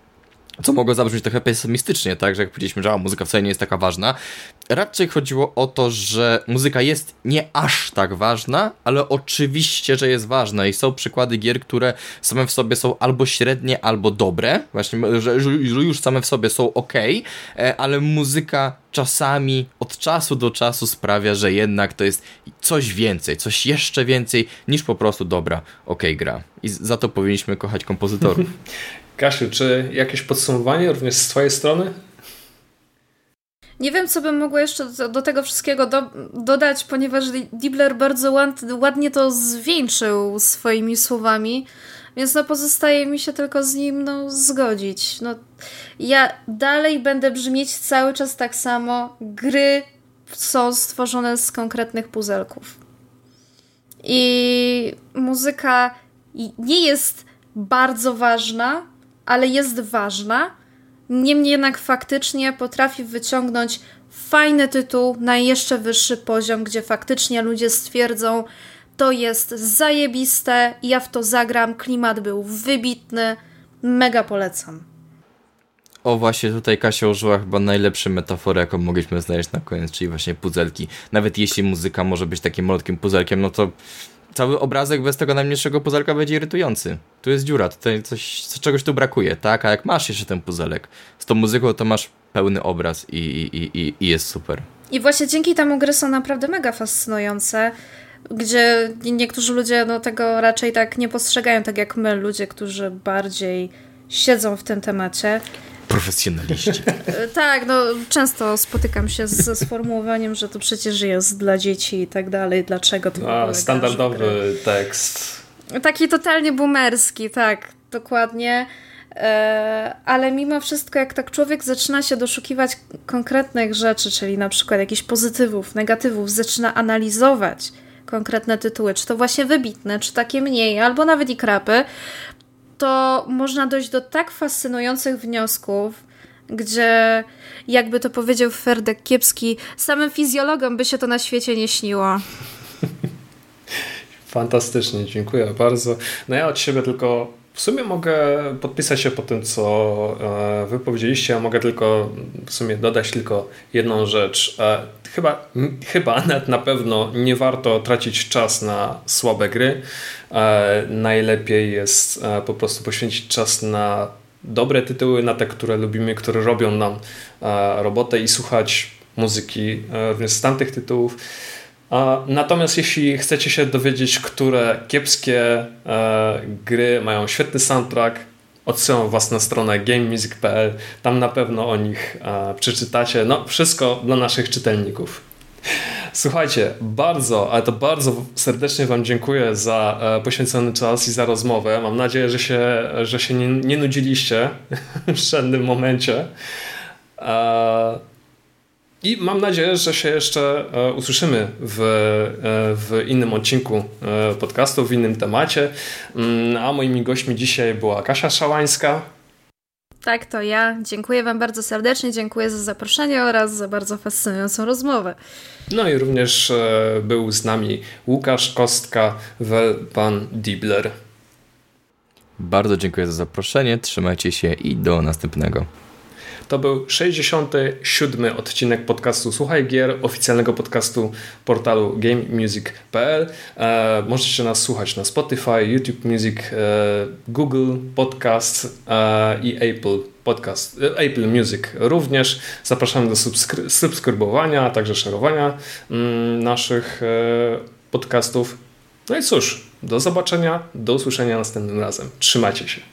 co mogło zabrzmieć trochę pesymistycznie, tak, że jak powiedzieliśmy, że muzyka wcale nie jest taka ważna. Raczej chodziło o to, że muzyka jest nie aż tak ważna, ale oczywiście, że jest ważna i są przykłady gier, które same w sobie są albo średnie, albo dobre, właśnie, że, już same w sobie są ok, e, ale muzyka czasami od czasu do czasu sprawia, że jednak to jest coś więcej, coś jeszcze więcej niż po prostu dobra, ok gra. I za to powinniśmy kochać kompozytorów. *laughs* Kasiu, czy jakieś podsumowanie również z Twojej strony? Nie wiem, co bym mogła jeszcze do, do tego wszystkiego do, dodać, ponieważ Dibler bardzo ład, ładnie to zwieńczył swoimi słowami, więc no pozostaje mi się tylko z nim no, zgodzić. No, ja dalej będę brzmieć cały czas tak samo. Gry są stworzone z konkretnych puzelków. I muzyka nie jest bardzo ważna, ale jest ważna. Niemniej jednak faktycznie potrafi wyciągnąć fajny tytuł na jeszcze wyższy poziom, gdzie faktycznie ludzie stwierdzą, to jest zajebiste, ja w to zagram, klimat był wybitny, mega polecam. O właśnie, tutaj Kasia użyła chyba najlepszej metafory, jaką mogliśmy znaleźć na koniec, czyli właśnie puzelki. Nawet jeśli muzyka może być takim malutkim puzelkiem, no to cały obrazek bez tego najmniejszego puzelka będzie irytujący. Tu jest dziura, tutaj coś, czegoś tu brakuje, tak? A jak masz jeszcze ten puzelek z tą muzyką, to masz pełny obraz i, i, i, i jest super. I właśnie dzięki temu gry są naprawdę mega fascynujące, gdzie niektórzy ludzie no, tego raczej tak nie postrzegają, tak jak my, ludzie, którzy bardziej siedzą w tym temacie profesjonaliści. *laughs* Tak, no często spotykam się ze sformułowaniem, że to przecież jest dla dzieci i tak dalej. Dlaczego to A, Standardowy tekst. Taki totalnie boomerski, tak, dokładnie. E, ale mimo wszystko, jak tak człowiek zaczyna się doszukiwać konkretnych rzeczy, czyli na przykład jakichś pozytywów, negatywów, zaczyna analizować konkretne tytuły, czy to właśnie wybitne, czy takie mniej, albo nawet i krapy, to można dojść do tak fascynujących wniosków, gdzie jakby to powiedział Ferdek Kiepski, samym fizjologom by się to na świecie nie śniło. *laughs* Fantastycznie, dziękuję bardzo. No ja od siebie tylko w sumie mogę podpisać się po tym, co e, wy powiedzieliście. Ja mogę tylko w sumie dodać tylko jedną rzecz. E, chyba, chyba nawet *laughs* na pewno nie warto tracić czas na słabe gry. E, najlepiej jest po prostu poświęcić czas na dobre tytuły, na te, które lubimy, które robią nam robotę i słuchać muzyki również z tamtych tytułów. Natomiast jeśli chcecie się dowiedzieć, które kiepskie e, gry mają świetny soundtrack, odsyłam Was na stronę gamemusic.pl. Tam na pewno o nich e, przeczytacie. No, wszystko dla naszych czytelników. Słuchajcie, bardzo, ale to bardzo serdecznie Wam dziękuję za e, poświęcony czas i za rozmowę. Mam nadzieję, że się, że się nie, nie nudziliście *laughs* w żadnym momencie. I mam nadzieję, że się jeszcze e, usłyszymy w, e, w innym odcinku e, podcastu, w innym temacie. Mm, a moimi gośćmi dzisiaj była Kasia Szałańska. Tak, to ja. Dziękuję Wam bardzo serdecznie, dziękuję za zaproszenie oraz za bardzo fascynującą rozmowę. No i również był z nami Łukasz Kostka, pan Dibler. Bardzo dziękuję za zaproszenie, trzymajcie się i do następnego. To był 67 odcinek podcastu Słuchaj Gier, oficjalnego podcastu portalu gamemusic.pl. E, możecie nas słuchać na Spotify, YouTube Music, e, Google Podcast e, i Apple Podcast, e, Apple Music również. Zapraszamy do subskry subskrybowania, a także szerowania mm, naszych e, podcastów. No i cóż, do zobaczenia, do usłyszenia następnym razem. Trzymajcie się.